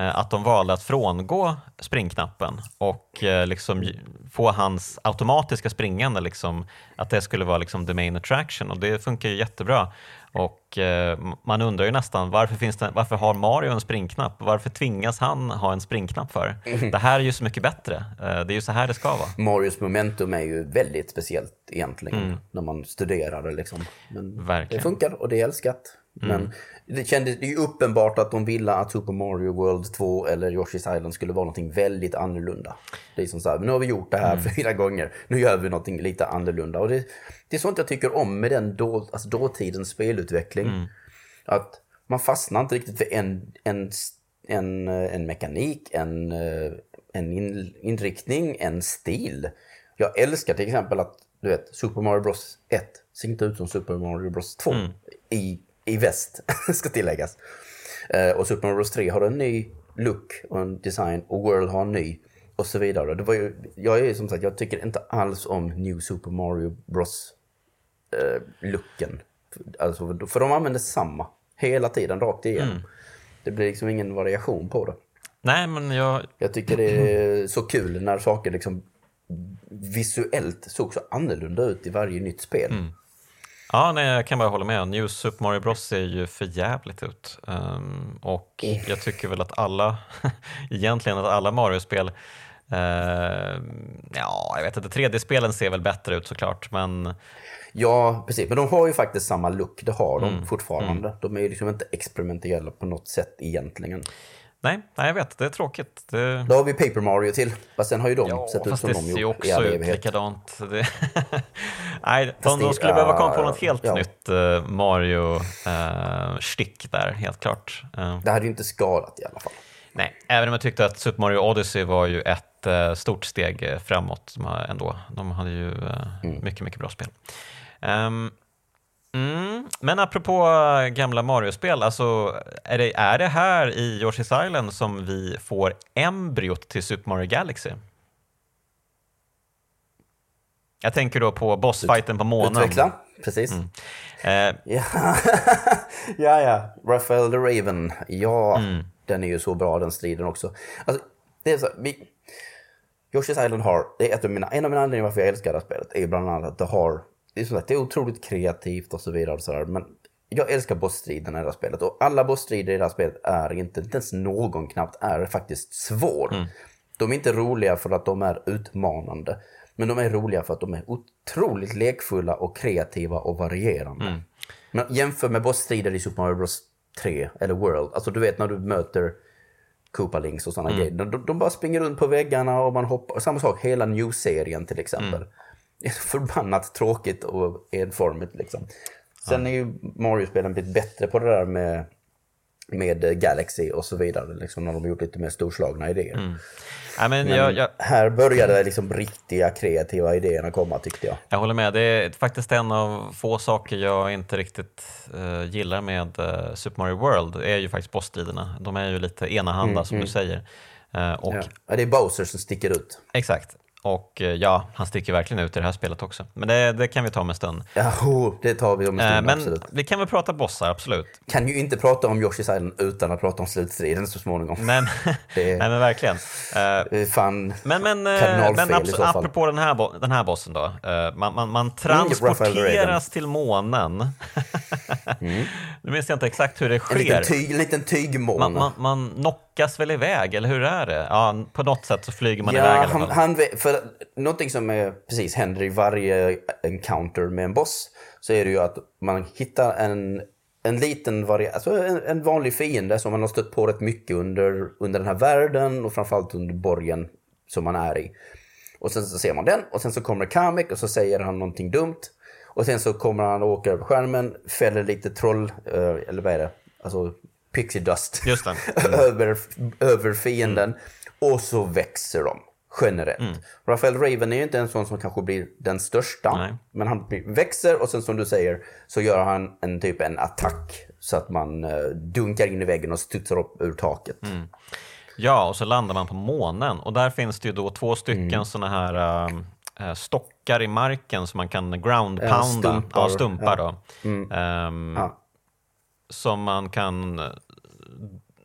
Uh, att de valde att frångå springknappen och uh, liksom få hans automatiska springande, liksom, att det skulle vara liksom the main attraction och det funkar ju jättebra. Och eh, man undrar ju nästan varför, finns det, varför har Mario en springknapp? Varför tvingas han ha en springknapp för? Mm. Det här är ju så mycket bättre. Eh, det är ju så här det ska vara. Marios momentum är ju väldigt speciellt egentligen mm. när man studerar det. Liksom. Men Verkligen. det funkar och det är älskat. Mm. Men det kändes ju uppenbart att de ville att Super Mario World 2 eller Yoshi's Island skulle vara någonting väldigt annorlunda. Det är som så här, nu har vi gjort det här mm. fyra gånger, nu gör vi någonting lite annorlunda. Och det, det är sånt jag tycker om med den då, alltså dåtidens spelutveckling. Mm. Att man fastnar inte riktigt för en, en, en, en mekanik, en, en in, inriktning, en stil. Jag älskar till exempel att du vet, Super Mario Bros 1 ser inte ut som Super Mario Bros 2 mm. i i väst, ska tilläggas. Eh, och Super Mario Bros 3 har en ny look och en design och World har en ny och så vidare. Det var ju, jag är som sagt, jag tycker inte alls om New Super Mario Bros eh, looken. Alltså, för de använder samma hela tiden, rakt igenom. Mm. Det blir liksom ingen variation på det. Nej, men jag... Jag tycker det är så kul när saker liksom visuellt såg så annorlunda ut i varje nytt spel. Mm. Ja, nej, jag kan bara hålla med. New Super Mario Bros ser ju för jävligt ut. Um, och jag tycker väl att alla, egentligen att alla Mario-spel uh, ja, jag vet inte, 3D-spelen ser väl bättre ut såklart, men... Ja, precis. Men de har ju faktiskt samma look, det har de mm, fortfarande. Mm. De är ju liksom inte experimentella på något sätt egentligen. Nej, nej, jag vet. Det är tråkigt. Det... Då har vi Paper Mario till. Fast sen har ju de ja, sett ut som de gjort i all evighet. det ser också ut likadant. Det... nej, de, de skulle uh, behöva komma på något helt ja. nytt uh, Mario-stick uh, där, helt klart. Uh. Det hade ju inte skadat i alla fall. Nej, även om jag tyckte att Super Mario Odyssey var ju ett stort steg framåt ändå. De hade ju mm. mycket, mycket bra spel. Um, Mm. Men apropå gamla Mario-spel, alltså, är, det, är det här i Yoshi's Island som vi får embryot till Super Mario Galaxy? Jag tänker då på bossfighten på månen. Utveckla. precis. Mm. Eh, Ja. ja, ja. Raphael the Raven. Ja, Mm. den är ju så bra den striden också. Alltså, det är så, vi... Yoshi's Island har, det är ett av mina, en av mina anledningar varför jag älskar det här spelet är bland annat att det har, det är, som sagt, det är otroligt kreativt och så vidare och så där, men jag älskar bossstriderna i det här spelet och alla bossstrider i det här spelet är inte, inte ens någon knappt är faktiskt svår. De är inte roliga för att de är utmanande, men de är roliga för att de är otroligt lekfulla och kreativa och varierande. Men jämför med bossstrider i Super Mario Bros 3 eller World, alltså du vet när du möter Koopalings och sådana grejer. De, de bara springer runt på väggarna och man hoppar. Samma sak, hela New-serien till exempel. Det är så förbannat tråkigt och enformigt liksom. Sen är ju Mario-spelen blivit bättre på det där med, med Galaxy och så vidare. Liksom, när de har gjort lite mer storslagna idéer. nej, men jag, jag, Här började liksom riktiga kreativa idéerna komma tyckte jag. jag håller med. Det är faktiskt en av få saker jag inte riktigt eh, gillar med eh, Super Mario World. är ju faktiskt bossstriderna. De är ju lite enahanda som du säger. Eh, och Ja. Ja, det är Bowser som sticker ut. Exakt. Och eh, ja, han sticker verkligen ut i det här spelet också. Men det, det kan vi ta om en stund. Ja, oh, det tar vi om en Eh, stund, men absolut. vi kan väl prata bossar, absolut. Kan ju inte prata om Yoshi's Island utan att prata om slutstriden så småningom. Men, Det- nej, men verkligen. Eh, Fan, Men, men, eh, men i abs- så fall. apropå den här, den här bossen då. eh, Man, man, man transporteras till månen. Nu minns jag inte exakt hur det en liten, sker. tyg, en liten tygmåne. Man, man, man knockas väl iväg, eller hur är det? Ja, på något sätt så flyger man ja, iväg han, fall. han, för någonting som är, precis händer i varje encounter med en boss så är det ju att man hittar en, en liten variant, alltså en, en vanlig fiende som man har stött på rätt mycket under, under den här världen och framförallt under borgen som man är i. Och sen så ser man den och sen så kommer Kamek och så säger han någonting dumt. Och sen så kommer han och åker över skärmen, fäller lite troll, eh, eller vad är det? Alltså pixie dust. Det. över, över fienden. Och så växer de generellt. Rafael Raven är ju inte en sån som kanske blir den största. Nej. Men han växer och sen som du säger så gör han en typ en attack. Så att man eh, dunkar in i väggen och studsar upp ur taket. Ja, och så landar man på månen. Och där finns det ju då två stycken Mm. såna här äh, stockar i marken som man kan ground pounda. stumpar. Ja, stumpar Ja. Mm. då. Ehm, Ja. Som man kan eh,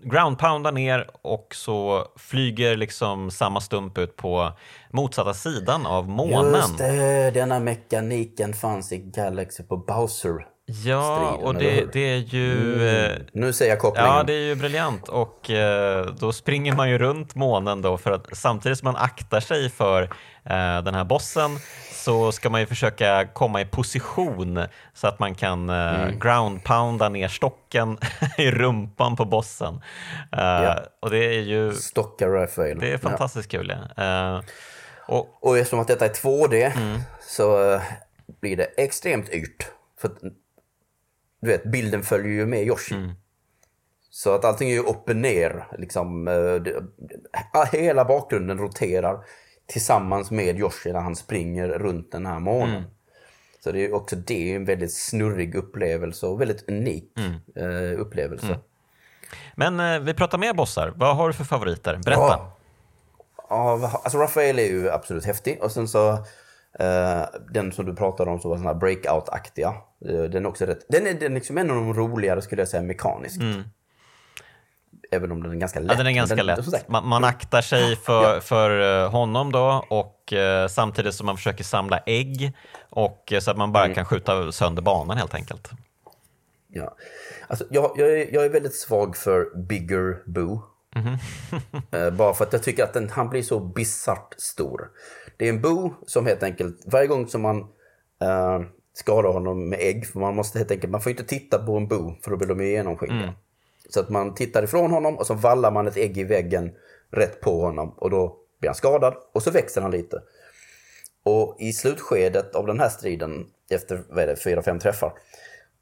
groundpounda ground pounda ner och så flyger liksom samma stump ut på motsatta sidan av månen. Just det, denna mekaniken fanns i Galaxy på Bowser. Ja, och det, det är ju... eh, Nu ser jag kopplingen. Ja, det är ju briljant och eh, då springer man ju runt månen då för att samtidigt som man aktar sig för eh, den här bossen så ska man ju försöka komma i position så att man kan eh, Mm. ground pounda ner stocken i rumpan på bossen. Eh, Ja. Och det är ju Stockar Rafael. det är Ja. fantastiskt kul. Ja. Eh, och, Och eftersom att detta är 2D Mm. så blir det extremt yrt. För du vet, bilden följer ju med Yoshi. Mm. Så att allting är ju upp och ner. Liksom, eh, hela bakgrunden roterar tillsammans med Yoshi när han springer runt den här månen. Mm. Så det är också det är en väldigt snurrig upplevelse och väldigt unik Mm. eh, upplevelse. men eh, vi pratar mer bossar. Vad har du för favoriter? Berätta. Ja. Ja, alltså Rafael är ju absolut häftig. Och sen så den som du pratade om som var sån här breakout-aktiga. eh, den är också rätt. Den är, den är liksom en av de roligare skulle jag säga mekaniskt. Även om den är ganska lätt. Mm. Ja, den är ganska Men lätt. Man, man aktar sig för, för eh, honom då och eh, samtidigt som man försöker samla ägg och eh, så att man bara Mm. kan skjuta sönder banan helt enkelt. Ja. Alltså, jag, jag, är, jag är väldigt svag för Bigger Boo. Eh, bara för att jag tycker att den, han blir så bisarrt stor. Det är en Boo som helt enkelt, varje gång som man eh, skadar honom med ägg, för man måste helt enkelt, man får inte titta på en Boo för då blir de ju genomskinliga. Så att man tittar ifrån honom och så vallar man ett ägg i väggen rätt på honom och då blir han skadad och så växer han lite. Och i slutskedet av den här striden, efter vad är det, fyra, fem träffar,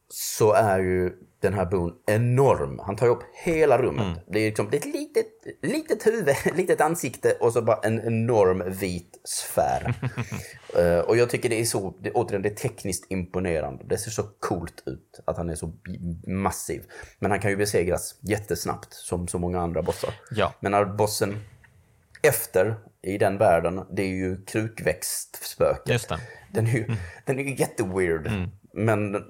så är ju den här bon enorm. Han tar ju upp hela rummet. Det är liksom ett litet, litet huvud, ett litet ansikte och så bara en enorm vit sfär. Eh, och jag tycker det är så, det, återigen, det är tekniskt imponerande. Det ser så coolt ut att han är så massiv. Men han kan ju besegras jättesnabbt som så många andra bossar. Ja. Men när bossen efter i den världen, det är ju krukväxtspöket. Den är ju, den är ju jätteweird. Men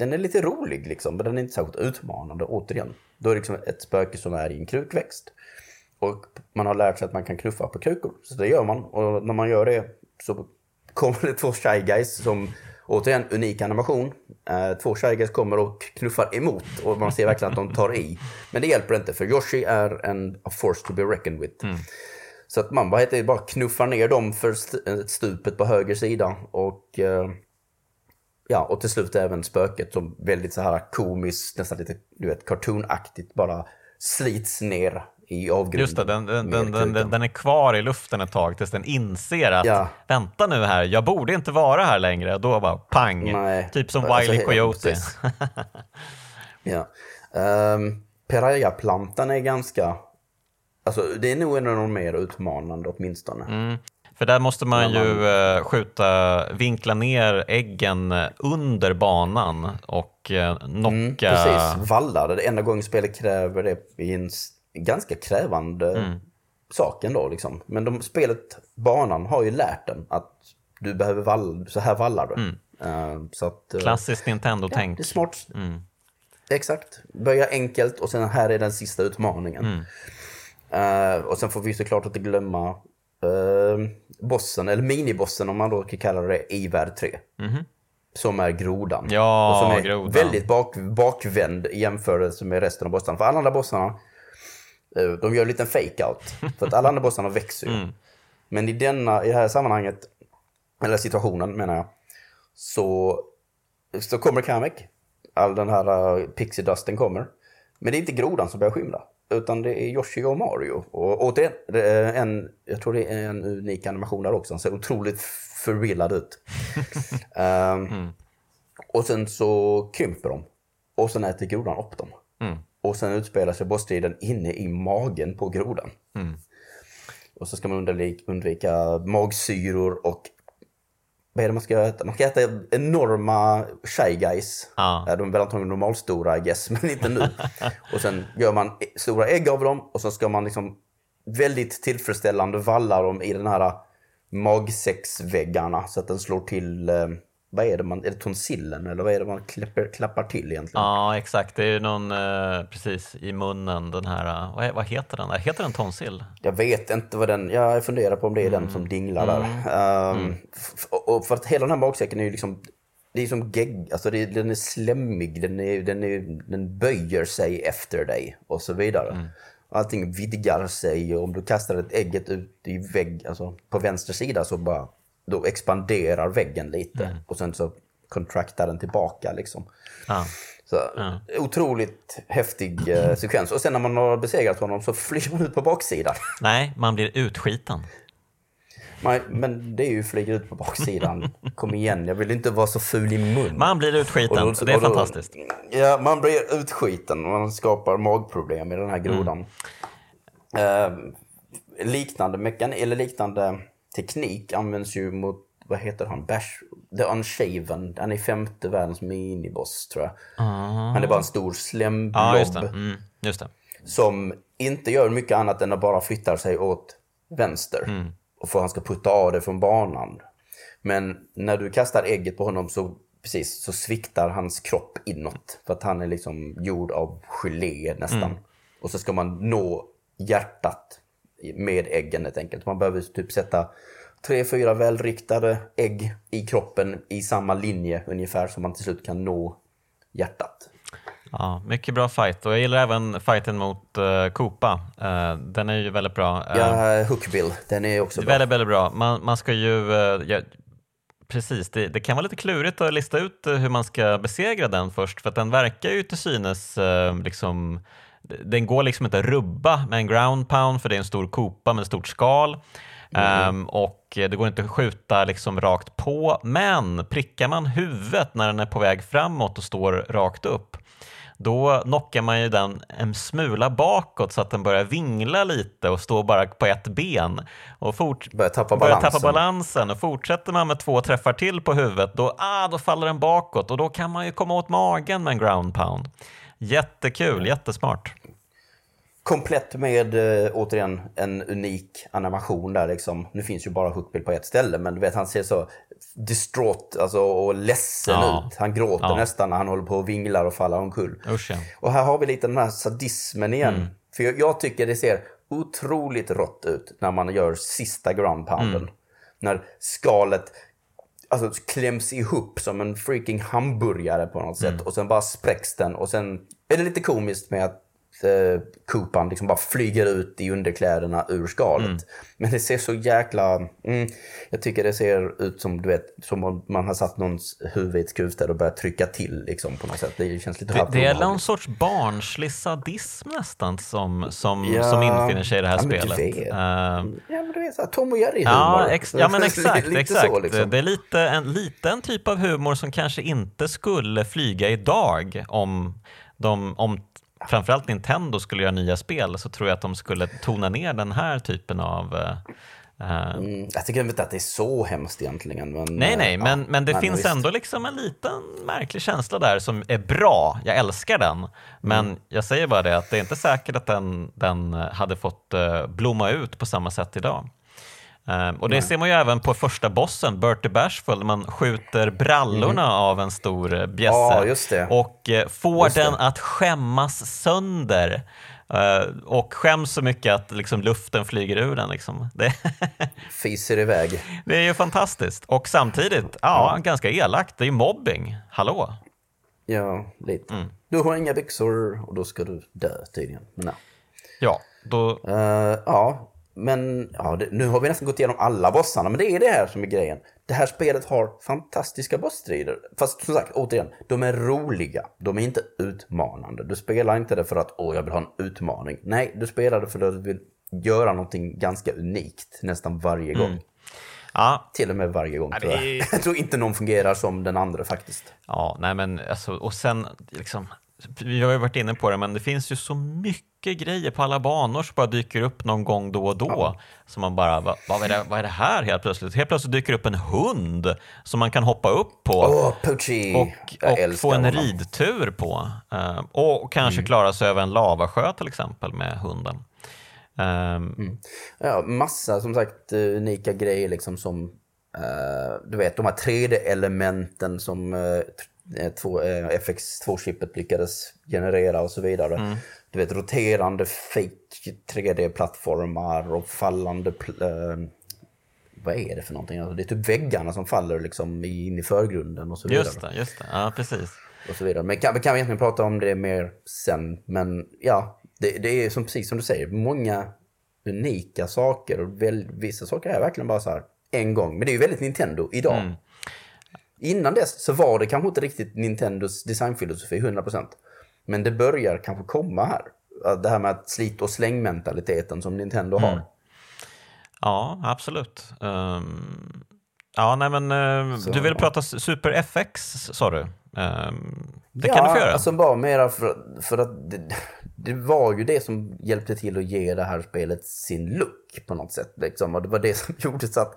den är lite rolig liksom, men den är inte särskilt utmanande återigen. Då är det liksom ett spöke som är i en krukväxt. Och man har lärt sig att man kan knuffa på krukor. Så det gör man. Och när man gör det så kommer det två Shy Guys som återigen unik animation. Eh, två Shy Guys kommer och knuffar emot och man ser verkligen att de tar i. Men det hjälper inte för Yoshi är en force to be reckoned with. Så att man bara, bara knuffar ner dem för st- stupet på höger sida och eh, Ja, och till slut även spöket som väldigt så här komiskt, nästan lite du vet, cartoonaktigt bara slits ner i avgrunden. Just det, den, den, den, den, är kvar i luften ett tag tills den inser att Ja. vänta nu här, jag borde inte vara här längre. Då bara pang, Nej. typ som Alltså, Wiley Coyote. Ja. Um, Piraya-plantan är ganska... Alltså det är nog en av de mer utmanande åtminstone. Mm. För där måste man ju eh, skjuta, vinkla ner äggen under banan och eh, knocka... Mm, precis, vallar. Det enda gången spelet kräver det i en ganska krävande Mm. sak ändå. Liksom. Men de, spelet, banan, har ju lärt den att du behöver valla, så här vallar du. Eh, så att, Klassiskt ja, Nintendo-tänk. det är smart. Mm. Exakt. Börja enkelt och sen här är den sista utmaningen. Mm. Eh, och sen får vi såklart inte glömma bossen, eller minibossen om man då kan kalla det i värld 3. Som är grodan. Ja, och som är grodan. väldigt bak, bakvänd i jämförelse med resten av bossarna. För alla andra bossarna, eh, de gör en liten fake-out. För att alla andra bossarna växer ju. Mm. Men i, denna, i det här sammanhanget, eller situationen menar jag, så, så kommer Kamek. All den här uh, pixie dusten kommer. Men det är inte grodan som börjar skymla. Utan det är Yoshi och Mario. Och återigen, det är en, jag tror det är en unik animation där också. Han ser otroligt förvillad ut. Ehm, Och sen så krymper de. Och sen äter grodan upp dem. Och sen utspelar sig bossstriden inne i magen på grodan. Och så ska man undvika, undvika magsyror och vad är det man ska äta? Man ska äta enorma shy guys. Ja. Ja, de är väl antagligen normalstora I guess, men inte nu. och sen gör man stora ägg av dem och så ska man liksom väldigt tillfredsställande valla dem i den här magsäcksväggarna så att den slår till, eh, vad är det man, är det tonsillen eller vad är det man klappar, klappar till egentligen? Ja, exakt. Det är ju någon, eh, precis, i munnen, den här, eh, vad, vad heter den där? Heter den tonsill? Jag vet inte vad den, jag funderar på om det är den som dinglar där. Ehm, f- och och för att hela den här magsäcken är ju liksom, det är som gegg, alltså det, den är slemmig, den, är, den, är, den böjer sig efter dig och så vidare. Allting vidgar sig och om du kastar ett ägget ut i vägg, alltså på vänster sida så bara, då expanderar väggen lite och sen så kontraktar den tillbaka liksom. Ja. Så, Otroligt häftig eh, sekvens. Och sen när man har besegrat honom så flyger man ut på baksidan. Nej, man blir utskiten. Man, men det är ju flyger ut på baksidan. Kom igen, jag vill inte vara så ful i mun. Man blir utskiten, Och då- det är då- fantastiskt. Ja, man blir utskiten och man skapar magproblem i den här grodan. Eh, liknande mekan eller liknande teknik används ju mot, vad heter han, Bash, The Unshaven. Han är femte världens miniboss tror jag. Han är bara en stor slemblob Ja, just det. Mm, just det. som inte gör mycket annat än att bara flyttar sig åt vänster. Och för att han ska putta av det från banan. Men när du kastar ägget på honom så, precis, så sviktar hans kropp inåt. För att han är liksom gjord av gelé nästan. Och så ska man nå hjärtat med äggen helt enkelt. Man behöver typ sätta tre, fyra välriktade ägg i kroppen i samma linje ungefär så man till slut kan nå hjärtat. Ja, mycket bra fight och jag gillar även fighten mot uh, Koopa. Eh, den är ju väldigt bra. Eh, Ja, Hookbill, den är också bra. Väldigt, väldigt bra. Man, man ska ju... eh, ja, precis, det, det kan vara lite klurigt att lista ut hur man ska besegra den först för att den verkar ju till synes liksom... Den går liksom inte att rubba med en ground pound för det är en stor kopa med stort skal. Ehm, och det går inte att skjuta liksom rakt på, men prickar man huvudet när den är på väg framåt och står rakt upp då knockar man ju den en smula bakåt så att den börjar vingla lite och stå bara på ett ben. Och fort, Börjar tappa börjar balansen. tappa balansen. Och fortsätter man med två träffar till på huvudet, då, ah, då faller den bakåt och då kan man ju komma åt magen med en ground pound. Jättekul, jättesmart. Komplett med, eh, återigen, en unik animation där liksom. Nu finns ju bara Hookbill på ett ställe, men du vet han ser så distraught alltså, och ledsen Ja. ut. Han gråter Ja. nästan när han håller på och vinglar och faller omkull. Usch ja. Och här har vi lite den här sadismen igen. Mm. För jag, jag tycker det ser otroligt rått ut när man gör sista ground pounden. Mm. När skalet alltså, kläms ihop som en freaking hamburgare på något Mm. sätt. Och sen bara spräcks den. Och sen är det lite komiskt med att eh, Kupan liksom bara flyger ut i underkläderna ur skalet. Mm. Men det ser så jäkla... Mm, jag tycker det ser ut som du vet, som om man har satt någons huvud i ett skruvstäd och börjat trycka till liksom, på något sätt. Det känns lite Det, det är någon sorts barnslig sadism nästan som, som, Ja. som infinner sig i det här Ja, spelet. Eh, Ja, men du vet såhär Tom och Jerry Ja, ex- ja men exakt. lite exakt. Så, liksom. Det är lite en liten typ av humor som kanske inte skulle flyga idag om, de, om framförallt Nintendo skulle göra nya spel så tror jag att de skulle tona ner den här typen av eh, eh, Mm, jag tycker inte att det är så hemskt egentligen. Men, Nej, eh, nej, ja, men, men det men finns visst. ändå liksom en liten märklig känsla där som är bra. Jag älskar den. Men Mm. jag säger bara det att det är inte säkert att den, den hade fått eh, blomma ut på samma sätt idag. Eh, och det ser man ju även på första bossen, Bertie Bashful, när man skjuter brallorna av en stor eh, bjässe Mm. Det. och eh, får Just det. den att skämmas sönder. Eh, och skäms så mycket att liksom, luften flyger ur den. Liksom. Det, Fiser iväg. det är ju fantastiskt. Och samtidigt, ja, ganska elakt. Det är ju mobbing. Hallå? Ja, lite. Mm. Du har inga byxor och då ska du dö tydligen. Men, ja. Ja, då... Eh, ja, men ja, det, nu har vi nästan gått igenom alla bossarna. Men det är det här som är grejen. Det här spelet har fantastiska bossstrider. Fast som sagt, återigen, de är roliga. De är inte utmanande. Du spelar inte det för att åh, jag vill ha en utmaning. Nej, du spelar det för att du vill göra någonting ganska unikt nästan varje gång. Ja, Till och med varje gång Ja, tror jag. är- Jag tror inte någon fungerar som den andra faktiskt. ja nej men alltså, och sen liksom... Vi har ju varit inne på det, men det finns ju så mycket grejer på alla banor som bara dyker upp någon gång då och då. Så man bara, vad, vad, är det, vad är det här helt plötsligt? Helt plötsligt dyker upp en hund som man kan hoppa upp på. Poochie! och, och få en honom. ridtur på. Eh, och kanske klara sig över en lavasjö till exempel med hunden. Ehm, Ja, massa som sagt eh, unika grejer liksom som eh, du vet de här 3D-elementen som t- två, eh, FX2-chippet lyckades generera och så vidare. Du vet roterande fake 3D-plattformar och fallande pl- eh, vad är det för någonting? Alltså, det är typ väggarna som faller liksom in i förgrunden och så vidare. Just det, just det. Ja, precis. och så vidare. Men kan, vi kan egentligen prata om det mer sen. Men ja, det, det är som, precis som du säger, många unika saker. Och väl, vissa saker är verkligen bara så här en gång. Men det är ju väldigt Nintendo idag. Mm. Innan dess så var det kanske inte riktigt Nintendos designfilosofi 100%. Men det börjar kanske komma här. Det här med att slit och släng-mentaliteten som Nintendo Mm. har. Ja, absolut. Ehm, ja, nej men Så- du vill prata Super FX sa du? Ehm, det ja, kan du få göra. alltså bara mera för, för att det, det var ju det som hjälpte till att ge det här spelet sin look på något sätt. Liksom. Och det var det som gjorde så att,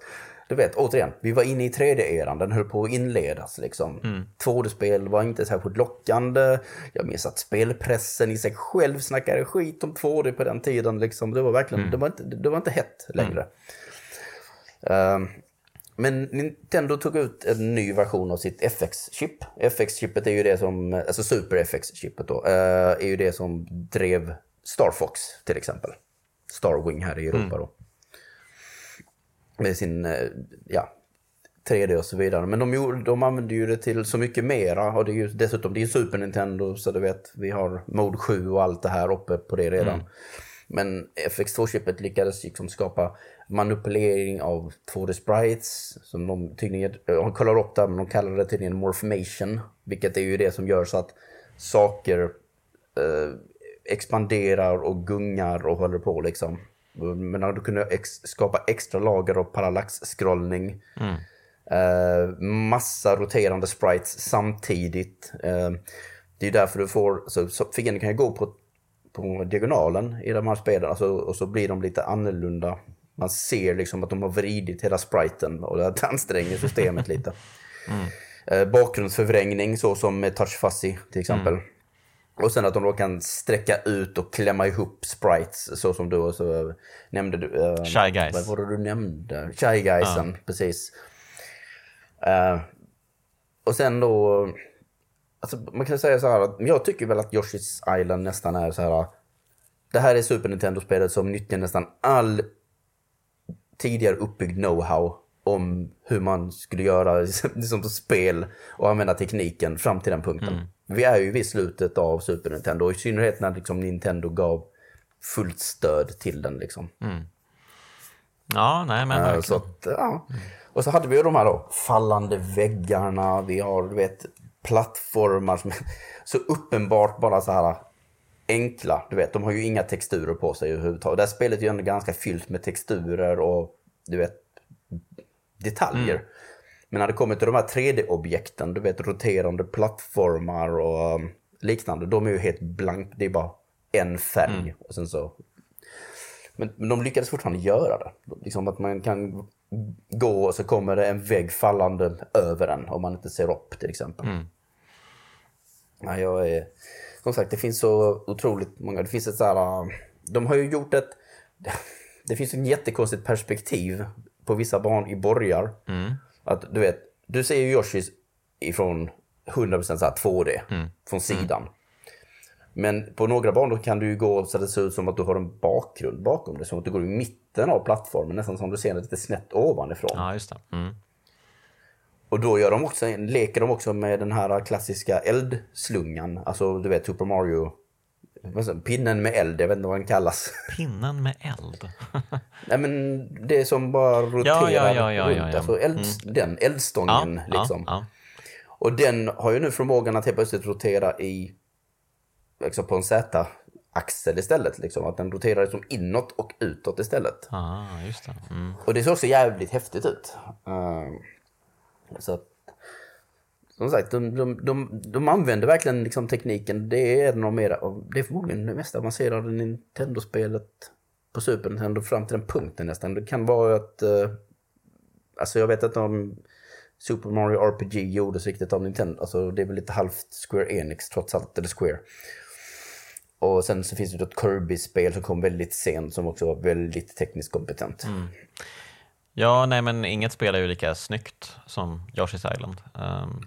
du vet, återigen, vi var inne i 3D-eran, den höll på att inledas. Liksom. Mm. 2D-spel var inte särskilt lockande. Jag minns att spelpressen i sig själv snackade skit om 2D på den tiden. Liksom. Det var verkligen, Mm. det, var inte, det var inte hett längre. Ehm, men Nintendo tog ut en ny version av sitt FX-chip. FX-chippet är ju det som, alltså Super FX-chippet då, eh, är ju det som drev Star Fox till exempel. Starwing här i Europa då. Med sin, eh, ja, 3D och så vidare. Men de, gjorde, de använde ju det till så mycket mera. Och det är ju dessutom, det är Super Nintendo så du vet, vi har Mode 7 och allt det här uppe på det redan. Men FX2-chippet lyckades liksom skapa manipulering av 2D-sprites. Som de tydligen, jag kollar upp där, men de kallar det tydligen morphmation. Vilket är ju det som gör så att saker eh, expanderar och gungar och håller på liksom. Men när du kunde ex- skapa extra lager av parallax-scrollning. Eh, massa roterande sprites samtidigt. Eh, det är därför du får, så, så fienden kan ju gå på, på diagonalen i de här spelen alltså, och så blir de lite annorlunda. Man ser liksom att de har vridit hela spriten och det anstränger systemet lite. Eh, bakgrundsförvrängning så som med Touch Fuzzy till exempel. Och sen att de då kan sträcka ut och klämma ihop sprites så som du också nämnde. Du, eh, Shy Guys. Vad var det du nämnde? Shy Guysen, precis. Eh, och sen då... Alltså, man kan säga så här att jag tycker väl att Yoshi's Island nästan är så här... Det här är Super Nintendo-spelet som nyttjar nästan all tidigare uppbyggd know-how om hur man skulle göra liksom, spel och använda tekniken fram till den punkten. Mm. Vi är ju vid slutet av Super Nintendo, och i synnerhet när liksom, Nintendo gav fullt stöd till den. Liksom. Mm. Ja, nej men verkligen. Så att, ja. Och så hade vi ju de här då, fallande väggarna, vi har du vet, plattformar som är så uppenbart bara så här enkla. Du vet, de har ju inga texturer på sig överhuvudtaget. Det här spelet är ju ändå ganska fyllt med texturer och du vet, detaljer. Mm. Men när det kommer till de här 3D-objekten, du vet roterande plattformar och um, liknande, de är ju helt blank. Det är bara en färg. Mm. Och sen så... men, men de lyckades fortfarande göra det. Liksom att man kan gå och så kommer det en vägg fallande över en om man inte ser upp till exempel. Mm. Ja, jag är, som sagt, det finns så otroligt många. Det finns ett så här, de har ju gjort ett... Det finns ett jättekonstigt perspektiv på vissa barn i borgar. Mm. Att du vet, du ser ju Yoshis ifrån 100% så här 2D, mm. från sidan. Mm. Men på några banor kan du gå så att det ser ut som att du har en bakgrund bakom det. Som att du går i mitten av plattformen, nästan som du ser det lite snett ovanifrån. Ja, just. Mm. Och då gör de också, leker de också med den här klassiska eldslungan. Alltså du vet Super Mario Pinnen med eld, jag vet inte vad den kallas. Pinnen med eld? Nej men det är som bara roterar ja, ja, ja, runt. Alltså eld, mm. den eldstången liksom. Och den har ju nu förmågan att helt plötsligt rotera i, liksom på en Z-axel istället. Liksom. Att den roterar liksom inåt och utåt istället. Ah, just det. Mm. Och det ser också jävligt häftigt ut. Uh, så att som sagt, de, de, de, de använder verkligen liksom tekniken. Det är nog mera, det är förmodligen det mest avancerade Nintendo-spelet på Super Nintendo fram till den punkten nästan. Det kan vara att, Eh, alltså jag vet att de Super Mario RPG gjordes riktigt av Nintendo. Alltså det är väl lite halvt Square Enix trots allt, eller Square. Och sen så finns det ett Kirby-spel som kom väldigt sent som också var väldigt tekniskt kompetent. Mm. Ja, nej men inget spel är ju lika snyggt som Yoshi's Island. Um...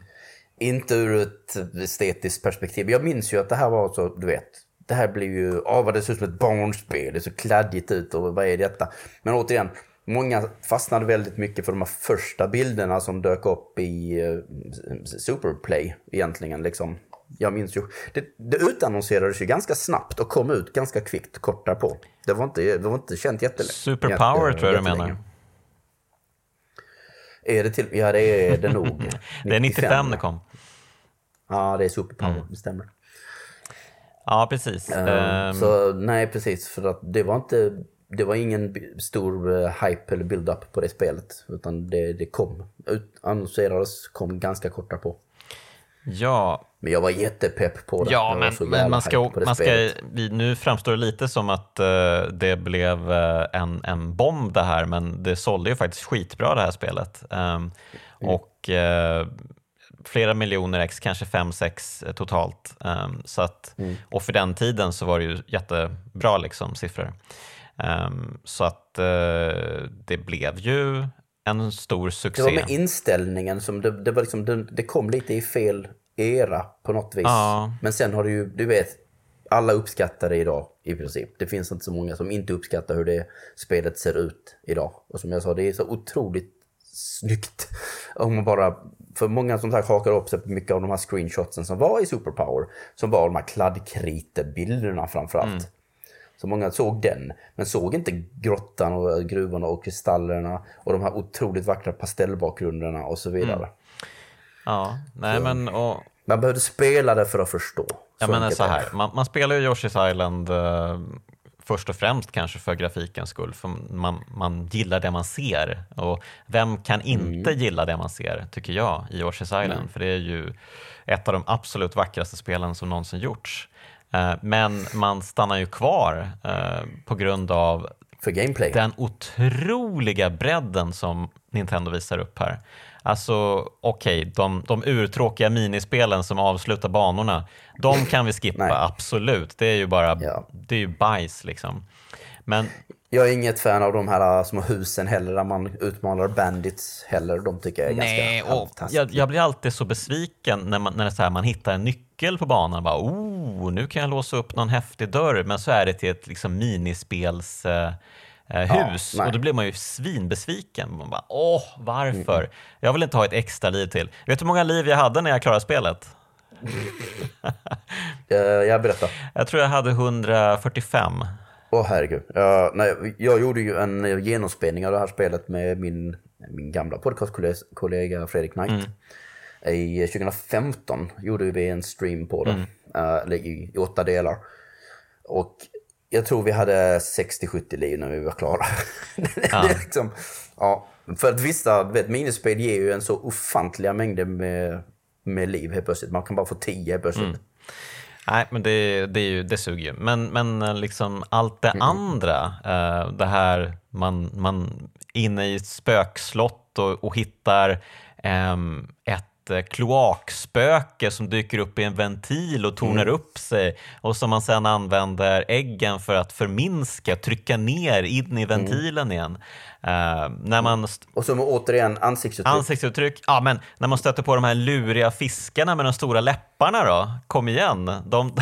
Inte ur ett estetiskt perspektiv. Jag minns ju att det här var så, du vet, det här blir ju, ja vad det ser ut som ett barnspel, det ser kladdigt ut och vad är detta? Men återigen, många fastnade väldigt mycket för de här första bilderna som dök upp i uh, Superplay egentligen liksom. Jag minns ju, det, det utannonserades ju ganska snabbt och kom ut ganska kvickt kort därpå. Det var inte, det var inte känt jättelänge. Superpower tror jag du menar. Är det till, ja det är det nog. det är 95 det kom. Ja, det är Superpower, mm. det stämmer. Ja, precis. Uh, så nej, precis. För att det var inte det var ingen stor uh, hype eller build-up på det spelet. Utan det, det kom. Ut, annonserades, kom ganska kort på. Ja. Men jag var jättepepp på det. Ja, men, men man ska, man ska, vi, nu framstår det lite som att uh, det blev uh, en, en bomb det här, men det sålde ju faktiskt skitbra det här spelet. Um, mm. Och uh, flera miljoner ex, kanske fem, sex totalt. Um, så att, mm. Och för den tiden så var det ju jättebra liksom, siffror. Um, så att det blev ju en stor succé. Det var med inställningen som det, det var liksom, det, det, kom lite i fel era på något vis. Ja. Men sen har du ju, du vet, alla uppskattar det idag i princip. Det finns inte så många som inte uppskattar hur det spelet ser ut idag. Och som jag sa, det är så otroligt snyggt. Om man bara, för många som sagt hakar upp sig på mycket av de här screenshotsen som var i Superpower. Som var de här kladdkritebilderna framförallt. Mm. Så många såg den, men såg inte grottan och gruvorna och kristallerna och de här otroligt vackra pastellbakgrunderna och så vidare. Mm. Ja, nej så. men... Och... Man behövde spela det för att förstå. Jag menar så här, man, man, spelar ju Yoshi's Island uh, först och främst kanske för grafikens skull, för man, man gillar det man ser. Och vem kan inte mm. gilla det man ser, tycker jag, i Yoshi's Island? Mm. För det är ju ett av de absolut vackraste spelen som någonsin gjorts. Eh, men man stannar ju kvar eh, på grund av den otroliga bredden som Nintendo visar upp här. Alltså okej, okay, de, de urtråkiga minispelen som avslutar banorna, de kan vi skippa, absolut. Det är ju bara ja. det är ju bajs liksom. Men Jag är inget fan av de här små husen heller, där man utmanar bandits heller. De tycker jag är Nej, ganska och jag, jag blir alltid så besviken när man, när så här, man hittar en nyckel på banan. Bara, oh, nu kan jag låsa upp någon häftig dörr, men så är det till ett liksom, minispels... Eh, eh, hus nej. och då blir man ju svinbesviken. Man bara, åh, varför? Jag vill inte ha ett extra liv till. Vet du hur många liv jag hade när jag klarade spelet? Eh, jag berättar. Jag tror jag hade 145. Åh herregud. Ja, nej, jag gjorde ju en genomspelning av det här spelet med min, min gamla podcastkollega Fredrik Knight. I 2015 gjorde vi en stream på det, eh, eller i, i åtta delar. Och jag tror vi hade 60-70 liv när vi var klara. det är liksom, ja, för att vissa, vet, minispel ger ju en så ofantliga mängder med, med liv helt plötsligt. Man kan bara få 10 helt plötsligt. Nej, men det, det, är ju, det suger ju. Men, men eh, liksom allt det andra, eh, det här man, man inne i ett spökslott och, och hittar ehm, ett eh, kloakspöke som dyker upp i en ventil och tornar upp sig och som man sedan använder äggen för att förminska, trycka ner in i ventilen igen. Eh, när man Och så återigen ansiktsuttryck. Ansiktsuttryck. Ja, men när man stöter på de här luriga fiskarna med de stora läpparna då? Kom igen. De...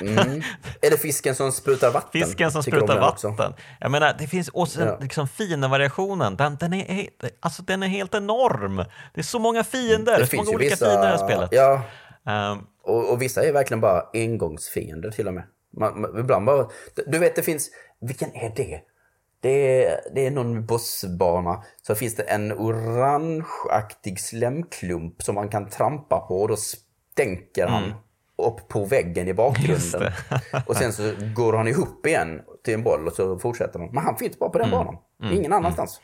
Mm. Är det fisken som sprutar vatten? Fisken som sprutar den också? vatten. Jag menar, det finns också Ja. liksom fina variationen. Den, den, är, alltså, den är helt enorm. Det är så många fiender, Det så många olika vissa... fiender i det här spelet. Ja, Ehm, och, och vissa är verkligen bara engångsfiender till och med. Man, man, ibland bara... Du vet, det finns... Vilken är det? Det är, det är någon bossbana. Så finns det en orangeaktig slemklump som man kan trampa på och då stänker han upp på väggen i bakgrunden. och sen så går han ihop igen till en boll och så fortsätter han. Men han finns bara på den banan. Ingen annanstans.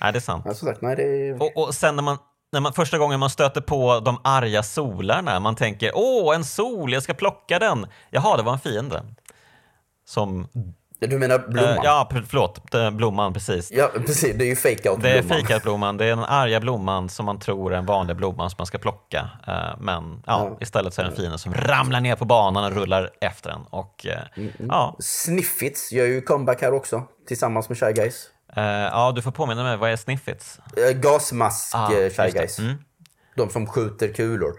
nej, det är sant. Sagt, nej det är... Och, och sen när man, när man första gången man stöter på de arga solarna, man tänker åh, en sol, jag ska plocka den. Jaha, det var en fiende. Som, Du menar blomman? eh, ja, p- förlåt, blomman, precis. Ja, precis. Det är ju out Det är blomman. fikatblomman, det är den arga blomman som man tror är en vanlig blomma som man ska plocka. Eh, Men ja, istället så är det en fiende som ramlar ner på banan och rullar efter den. Och, eh, ja, Sniffits gör ju comeback här också, tillsammans med Shy Guys. ja, du får påminna mig, vad är Sniffits? Gasmask Ah, Shy. Guys. Mm. De som skjuter kulor.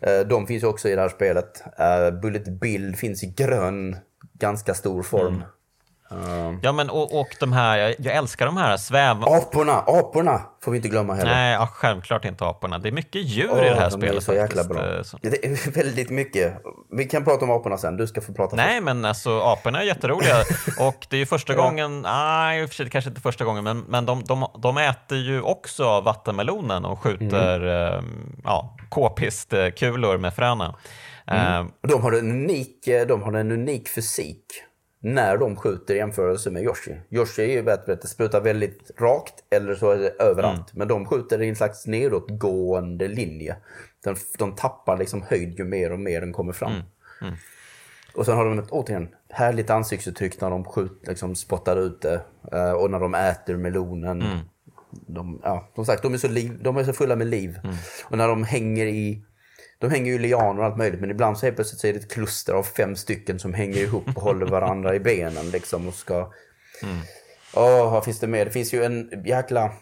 Eh, De finns också i det här spelet. Bullet Bill finns i grön, ganska stor form. Mm. Ja, men och, och de här, jag, jag älskar de här sväv... Aporna, aporna får vi inte glömma heller. Nej, ja, självklart inte aporna. Det är mycket djur Åh, i det här de spelet är så jäkla bra. eh, så- Det är väldigt mycket. Vi kan prata om aporna sen, du ska få prata Nej, men alltså aporna är jätteroliga och det är ju första gången, nej i och för sig kanske inte första gången, men, men de, de, de äter ju också av vattenmelonen och skjuter Mm. eh, ja, k-pistkulor med fröna. Mm. Först. De har, en unik, de har en unik fysik när de skjuter i jämförelse med Yoshi. Yoshi är ju vet, det sprutar väldigt rakt eller så är det överallt. Mm. Men de skjuter i en slags nedåtgående linje. De, de tappar liksom höjd ju mer och mer den kommer fram. Mm. Och sen har de ett återigen härligt ansiktsuttryck när de skjut, liksom spottar ut det. eh, Och när de äter melonen. Mm. De, ja, som sagt, de är, så liv, de är så fulla med liv. Mm. Och när de hänger i de hänger ju lianer och allt möjligt, men ibland så helt plötsligt så är det ett kluster av fem stycken som hänger ihop och håller varandra i benen liksom och ska... Åh, vad finns det mer? Det finns ju en jäkla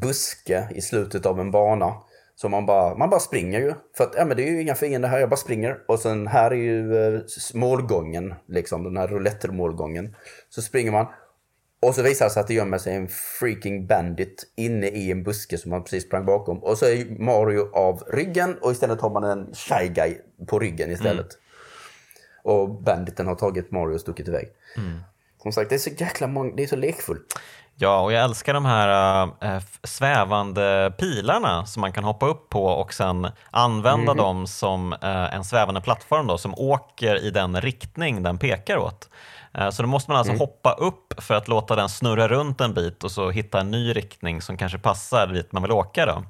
buske i slutet av en bana. Så man bara, man bara springer ju. För att, ja men det är ju inga fiender här, jag bara springer. Och sen här är ju eh, målgången, liksom den här roulette-målgången. Så springer man. Och så visar det sig att det gömmer sig en freaking bandit inne i en buske som man precis sprang bakom. Och så är Mario av ryggen och istället har man en Shy Guy på ryggen istället. Och banditen har tagit Mario och stuckit iväg. Som sagt, det är så jäkla många, det är så lekfullt. Ja, och jag älskar de här äh, svävande pilarna som man kan hoppa upp på och sen använda Mhm. dem som äh, en svävande plattform då, som åker i den riktning den pekar åt. Äh, så då måste man alltså Mm. hoppa upp för att låta den snurra runt en bit och så hitta en ny riktning som kanske passar dit man vill åka. Då.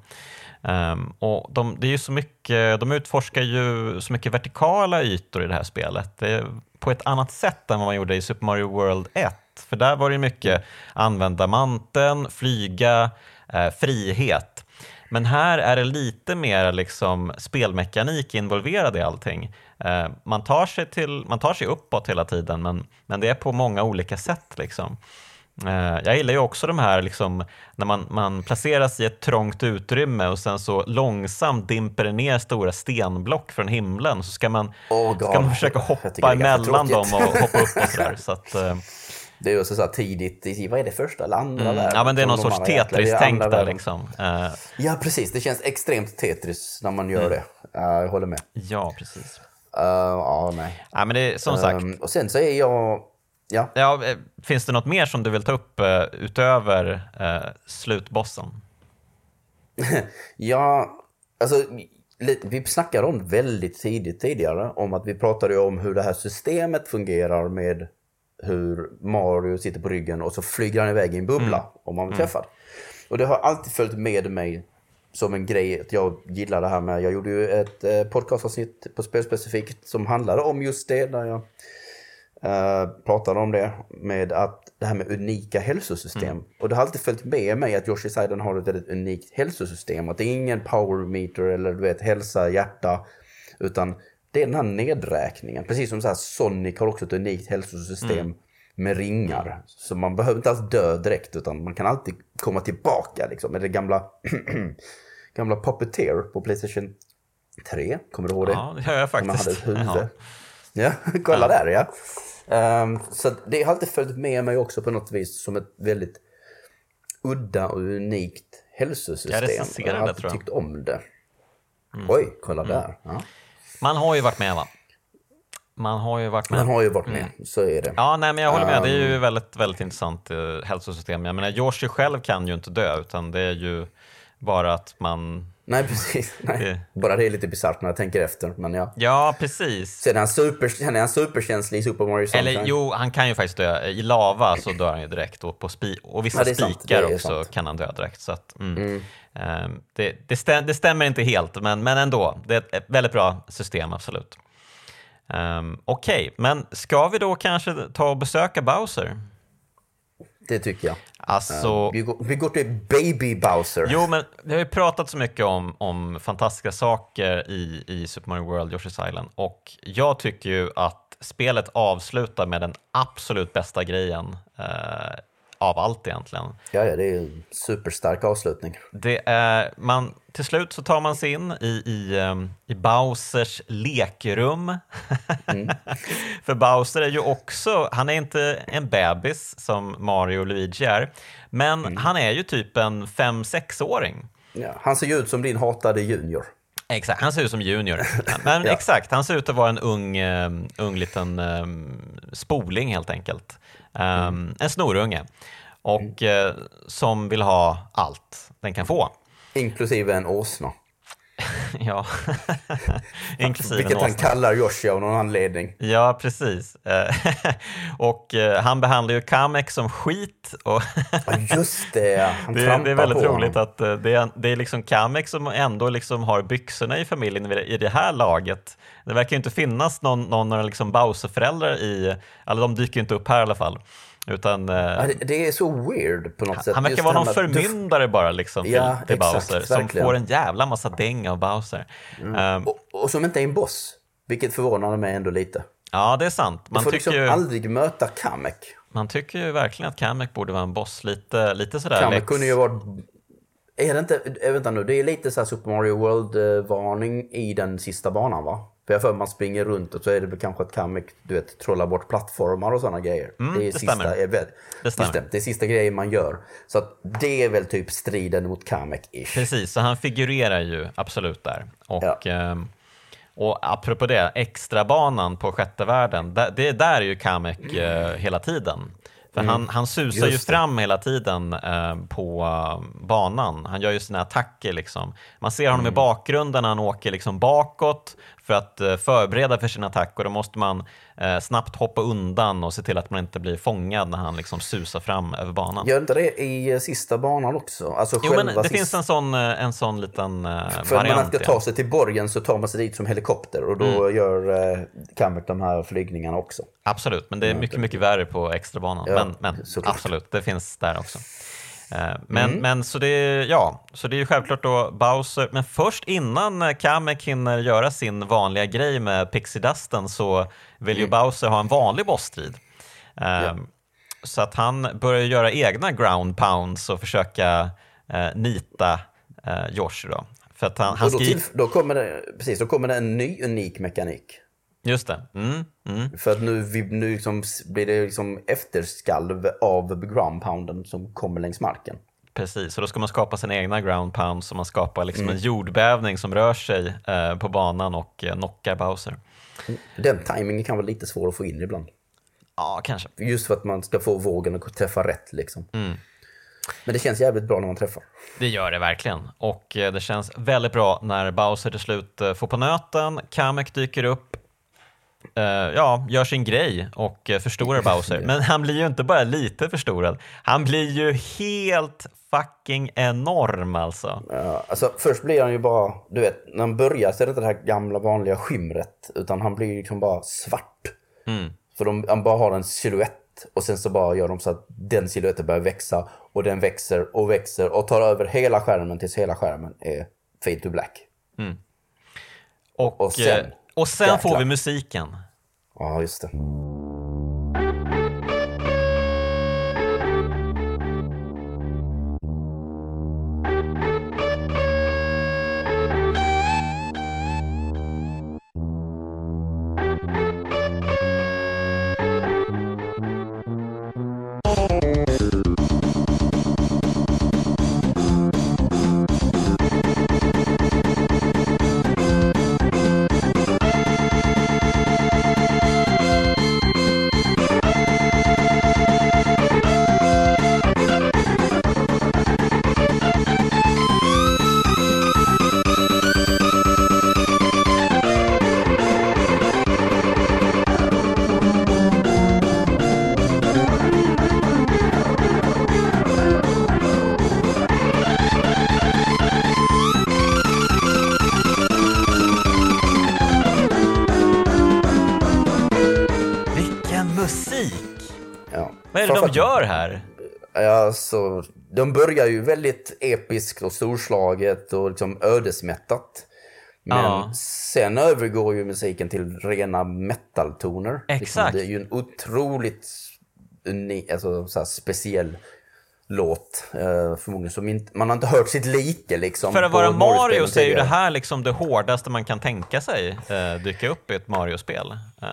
Ehm, och de, det är ju så mycket, de utforskar ju så mycket vertikala ytor i det här spelet. Det på ett annat sätt än vad man gjorde i Super Mario World 1. För där var det mycket använda manteln, flyga, eh, frihet. Men här är det lite mer liksom spelmekanik involverad i allting. Eh, man, tar sig till, man tar sig uppåt hela tiden, men, men det är på många olika sätt. Liksom. Eh, jag gillar ju också de här liksom, när man, man placeras i ett trångt utrymme och sen så långsamt dimper det ner stora stenblock från himlen så ska man, Oh, ska man försöka hoppa emellan dem och hoppa upp och sådär. Så att, eh, Det är också så här tidigt i, vad är det, första eller andra mm, världen? ja men det är någon sorts Tetris-tänk där liksom. Ja, precis. Det känns extremt Tetris när man gör Mm. det. Ja, jag håller med. ja, precis. Uh, ja, nej. Ja, men det som sagt, Ehm, och sen så är jag... Ja, ja, eh, finns det något mer som du vill ta upp eh, utöver eh, slutbossen? Ja, alltså vi snackade om väldigt tidigt tidigare om att vi pratade om hur det här systemet fungerar med hur Mario sitter på ryggen och så flyger han iväg i en bubbla om man blir träffad. Och det har alltid följt med mig som en grej att jag gillar det här med, jag gjorde ju ett eh, podcastavsnitt på Spelspecifikt som handlade om just det, där jag eh, pratade om det med att det här med unika hälsosystem. Och det har alltid följt med mig att Yoshi Island har ett väldigt unikt hälsosystem. Att det är ingen power meter eller du vet hälsa, hjärta. Utan det är den här nedräkningen. Precis som så här Sonic har också ett unikt hälsosystem med ringar. Så man behöver inte alls dö direkt utan man kan alltid komma tillbaka liksom. Med det gamla, gamla Puppeteer på Playstation 3. Kommer du ihåg det? Ja, det gör jag Man hade faktiskt. ett huvud. Ja. Ja, kolla där ja. Ehm, så det har alltid följt med mig också på något vis som ett väldigt udda och unikt hälsosystem. Jag recenserar har det, tror jag. Mm. tyckt om det. Oj, kolla där. Ja. Man har ju varit med va? Man har ju varit med. Man har ju varit med, så är det. Ja, nej, men jag håller med. Det är Um. ju väldigt, väldigt intressant eh, hälsosystem. Jag menar, Yoshi själv kan ju inte dö, utan det är ju bara att man... Nej, precis. Nej. Det- Bara det är lite bisarrt när jag tänker efter. Men ja. Ja, precis. Sen är han, super, sen är han superkänslig i Super Mario Sunshine. Eller jo, han kan ju faktiskt dö. I lava så dör han ju direkt och, på spi och vissa Ja, spikar också sant. kan han dö direkt. Så att, mm. Ehm, det, det, stäm, det stämmer inte helt, men, men ändå. Det är ett, väldigt bra system, absolut. Um, Okej, men ska vi då kanske ta och besöka Bowser? Det tycker jag. Alltså... Vi går, vi går till Baby Bowser. Jo, men vi har ju pratat så mycket om, om fantastiska saker i, i Super Mario World, Yoshi's Island, och jag tycker ju att spelet avslutar med den absolut bästa grejen eh, av allt egentligen. Ja, ja, det är en superstark avslutning. Det är, man, till slut så tar man sig in i, i, ehm, i Bowsers lekrum. För Bowser är ju också, han är inte en bebis som Mario och Luigi är, men han är ju typ en 5-6-åring. Ja, han ser ju ut som din hatade junior. Exakt, han ser ut som junior. Men Ja. exakt, han ser ut att vara en ung, eh, ung liten eh, spoling helt enkelt. Eh, En snorunge. Och eh, som vill ha allt den kan få. Inklusive en åsna. ja, inklusive Vilket han kallar Yoshi av någon anledning. Ja, precis. Eh, och eh, han behandlar ju Kamek som skit. Och Ja, just det. Han det, trampar det är väldigt på roligt honom. att eh, det är, det är liksom Kamek som ändå liksom har byxorna i familjen i- det här laget. Det verkar ju inte finnas någon, någon liksom Bowser-föräldrar i, eller de dyker inte upp här i alla fall. Utan eh, Ja, det, är så weird på något sätt. han verkar vara någon förmyndare bara liksom till, Ja, till exakt, Bowser som verkligen. får en jävla massa däng av Bowser. Eh, Och, och som inte är en boss. Vilket förvånade mig ändå lite. ja, det är sant. Man Man får liksom ju, aldrig möta Kamek. man tycker ju verkligen att Kamek borde vara en boss. Lite, lite sådär Kamek kunde ju varit... Är det inte... eh, Vänta nu, det är lite så här Super Mario World-varning i den sista banan va? För jag för man springer runt och så är det väl kanske att Kamek, du vet, trollar bort plattformar och sådana grejer. det, är Mm, det sista, stämmer. Är väl, Det stämmer. Just det, det är sista grejen man gör. Så det är väl typ striden mot Kamek-ish. Precis, så han figurerar ju absolut där. Och, Ja. ehm, och apropå det, extrabanan på sjätte världen, det där är ju Kamek eh, hela tiden. För han, han susar ju Mm. Det. fram hela tiden eh, på eh, banan. Han gör ju sina attacker. Liksom. Man ser honom Mm. i bakgrunden när han åker liksom bakåt för att eh, förbereda för sin attack och då måste man eh, snabbt hoppa undan och se till att man inte blir fångad när han liksom susar fram över banan. Gör inte det i eh, sista banan också? Alltså Jo, men det sista- finns en sån, en sån liten eh, För när man variant. ska ta sig till borgen så tar man sig dit som helikopter och då Mm. gör eh, Kamek de här flygningarna också. Absolut, men det är mycket, mycket värre på extrabanan. Ja, men men absolut, det finns där också. Eh, Men, men så, det, ja, så det är ju självklart då Bowser, men först innan eh, Kamek hinner göra sin vanliga grej med Pixie Dusten så vill ju Bowser ha en vanlig bossstrid. Eh, Så att han börjar göra egna ground pounds och försöka eh, nita eh, Yoshi då. För att han, han då, skriver... till, då, kommer det, precis, då kommer det en ny unik mekanik. Just det. Mm, mm. För att nu, vi, nu liksom blir det liksom efterskalv av ground pounden som kommer längs marken. Precis, och då ska man skapa sina egna ground pounds så man skapar liksom en jordbävning som rör sig eh, på banan och eh, knockar Bowser. Den timingen kan vara lite svår att få in ibland. Ja, kanske. Just för att man ska få vågen att träffa rätt liksom. Men det känns jävligt bra när man träffar. Det gör det verkligen. Och eh, det känns väldigt bra när Bowser till slut eh, får på nöten, Kamek dyker upp, eh, ja, gör sin grej och eh, förstorar Bowser. Men han blir ju inte bara lite förstorad, han blir ju helt fucking enorm alltså. Ja, alltså, först blir han ju bara, du vet, när han börjar så är det inte det här gamla vanliga skimret. Utan han blir liksom bara svart. För de, han bara har en silhuett och sen så bara gör de så att den siluetten börjar växa och den växer och växer och tar över hela skärmen tills hela skärmen är fade to black. Och, Och sen- eh, och sen får jäklar. vi musiken. Ja, just det. Vad är det de gör här? Ja, så de börjar ju väldigt episkt och storslaget och liksom ödesmättat. Men Ja. sen övergår ju musiken till rena metaltoner. Liksom, Exakt. det är ju en otroligt unik, alltså, så speciell låt. Eh, förmodligen som inte, man har inte hört sitt like liksom. För att vara Mario så är ju det här liksom det hårdaste man kan tänka sig eh, dyka upp i ett Mario-spel. Eh,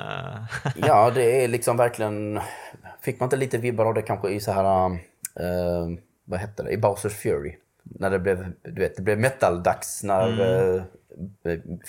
Ja, det är liksom verkligen... Fick man inte lite vibbar av det kanske i så här... eh, vad hette det? I Bowsers Fury. När det blev, du vet, det blev metal-dags när Mm.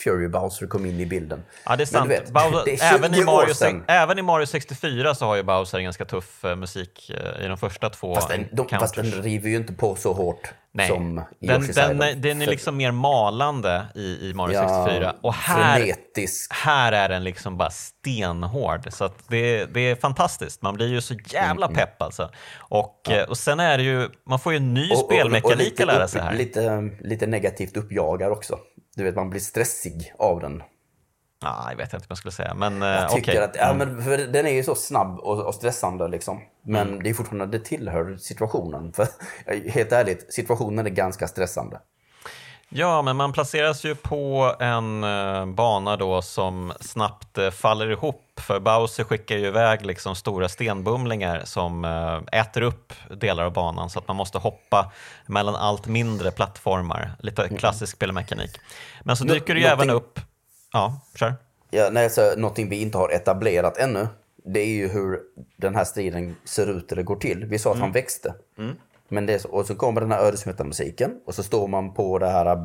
Fury Bowser kom in i bilden. ja, det är sant. Vet, Bowser, det är 20 även, i Mario, även i Mario 64 så har ju Bowser en ganska tuff eh, musik eh, i de första två Fast den, de, fast den river ju inte på så hårt Nej, som i den, den, den är liksom mer malande i, i Mario 64. Och här, frenetisk. här är den liksom bara stenhård. Så det, det är fantastiskt. Man blir ju så jävla Mm, pepp alltså. Och, eh, och sen är det ju, man får ju en ny Och- och- och spelmekanik lite att lära sig här. Lite, lite negativt uppjagad också. Du vet, man blir stressig av den. Ja, jag vet inte vad jag skulle säga, men eh, Jag tycker okej. att, ja, men för den är ju så snabb och, och stressande liksom. Men Mm. det är fortfarande, det tillhör situationen. För helt ärligt, situationen är ganska stressande. Ja, men man placeras ju på en eh, bana då som snabbt eh, faller ihop. För Bowser skickar ju iväg liksom stora stenbumlingar som eh, äter upp delar av banan så att man måste hoppa mellan allt mindre plattformar. Lite klassisk spelmekanik. Men så dyker det ju någonting- även upp... Ja, kör. Ja, jag säger någonting vi inte har etablerat ännu, det är ju hur den här striden ser ut eller går till. Vi sa att han växte. Men det är så, och så kommer den här ödesmättade musiken och så står man på det här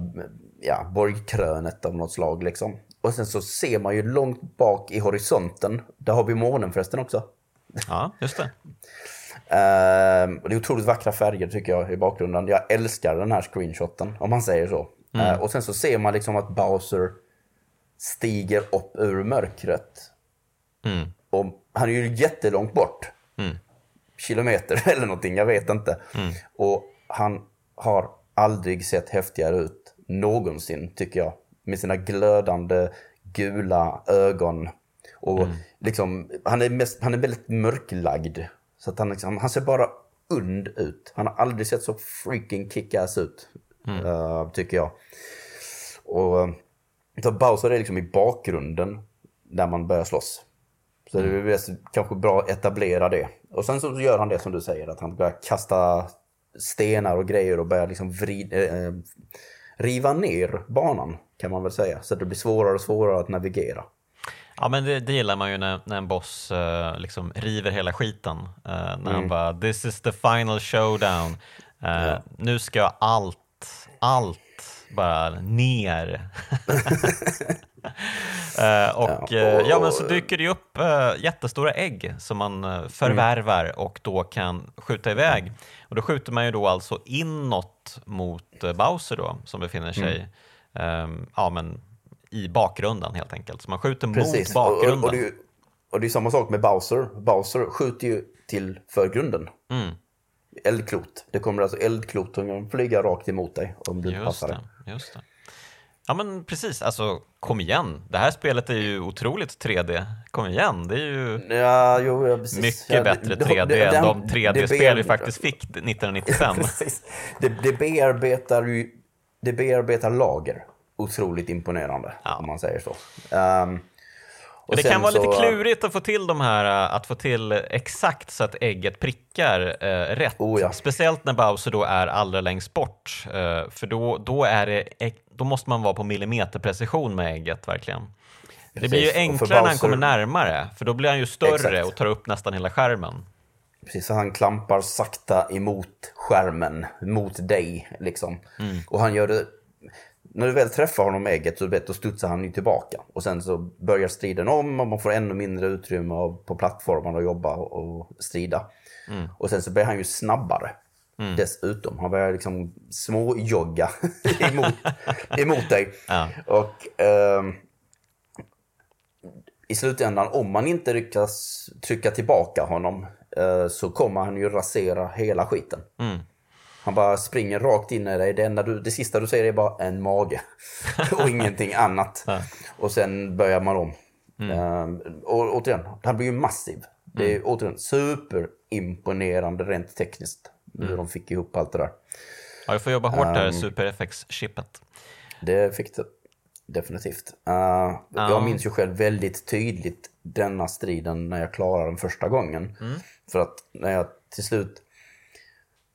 ja, borgkrönet av något slag liksom. Och sen så ser man ju långt bak i horisonten, där har vi månen förresten också. Ja, just det. Ehm, och det är otroligt vackra färger tycker jag i bakgrunden. Jag älskar den här screenshoten, om man säger så. Ehm, och sen så ser man liksom att Bowser stiger upp ur mörkret. Mm. Och han är ju jättelångt bort. Kilometer eller någonting, jag vet inte. Och han har aldrig sett häftigare ut någonsin, tycker jag. Med sina glödande gula ögon. Och liksom, han är, mest, han är väldigt mörklagd. Så att han, liksom, han ser bara und ut. Han har aldrig sett så freaking kickass ut, eh, tycker jag. Och eh, så Bowser är liksom i bakgrunden när man börjar slåss. Så det är bäst- kanske bra att etablera det. Och sen så gör han det som du säger, att han börjar kasta stenar och grejer och börjar liksom vrid, eh, riva ner banan, kan man väl säga. Så att det blir svårare och svårare att navigera. Ja, men det, det gillar man ju när, när en boss eh, liksom river hela skiten. Eh, när Mm. han bara “This is the final showdown”. Eh, Nu ska allt, allt bara ner. Eh, och Ja, och- ja, men så dyker det upp eh, jättestora ägg som man eh, förvärvar Mm. och då kan skjuta iväg. Och då skjuter man ju då alltså inåt mot eh, Bowser då, som befinner sig Mm. ehm, ja, men i bakgrunden helt enkelt. Så man skjuter Precis. mot Och, bakgrunden. och, och, det är och det är samma sak med Bowser. Bowser skjuter ju till förgrunden. Mm. Eldklot. Det kommer alltså eldklot som flyga rakt emot dig om du Just passar det. Just det. Ja men precis, alltså kom igen. Det här spelet är ju otroligt 3D. Kom igen, det är ju Ja, jo, ja, mycket ja, bättre det- 3D det- än de det 3D-spel vi faktiskt fick 1995. Precis. Det, det bearbetar ju det bearbetar lager otroligt imponerande, om man säger så. Ehm, och det kan vara lite så- klurigt att få till de här, äh, att få till exakt så att ägget prickar eh, rätt. Oh ja. Speciellt när Bowser då är allra längst bort. eh, för då, då, är det, då måste man vara på millimeterprecision med ägget verkligen. Det blir ju enklare när han Bowser- kommer närmare, för då blir han ju större Exakt. och tar upp nästan hela skärmen. Precis, så han klampar sakta emot skärmen, mot dig liksom. Mm. Och han gör det... När du väl träffar honom med ägget så vet, då studsar han ju tillbaka. Och sen så börjar striden om och man får ännu mindre utrymme på plattformen att jobba och, strida. Mm. Och sen så blir han ju snabbare. Dessutom. Han börjar liksom småjogga emot, emot dig. Ja. Och ehm, i slutändan, om man inte lyckas trycka tillbaka honom eh, så kommer han ju rasera hela skiten. Mm. Han bara springer rakt in i dig. Det, enda du, det sista du ser är bara en mage och ingenting annat. Och sen börjar man om. Ehm, och återigen, han blir ju massiv. Det är återigen superimponerande rent tekniskt. Hur de fick ihop allt det där. Ja, jag får jobba hårt Ehm. där, Super FX-chippet. Det fick det definitivt. Uh, Jag minns ju själv väldigt tydligt denna striden när jag klarade den första gången. För att när jag till slut...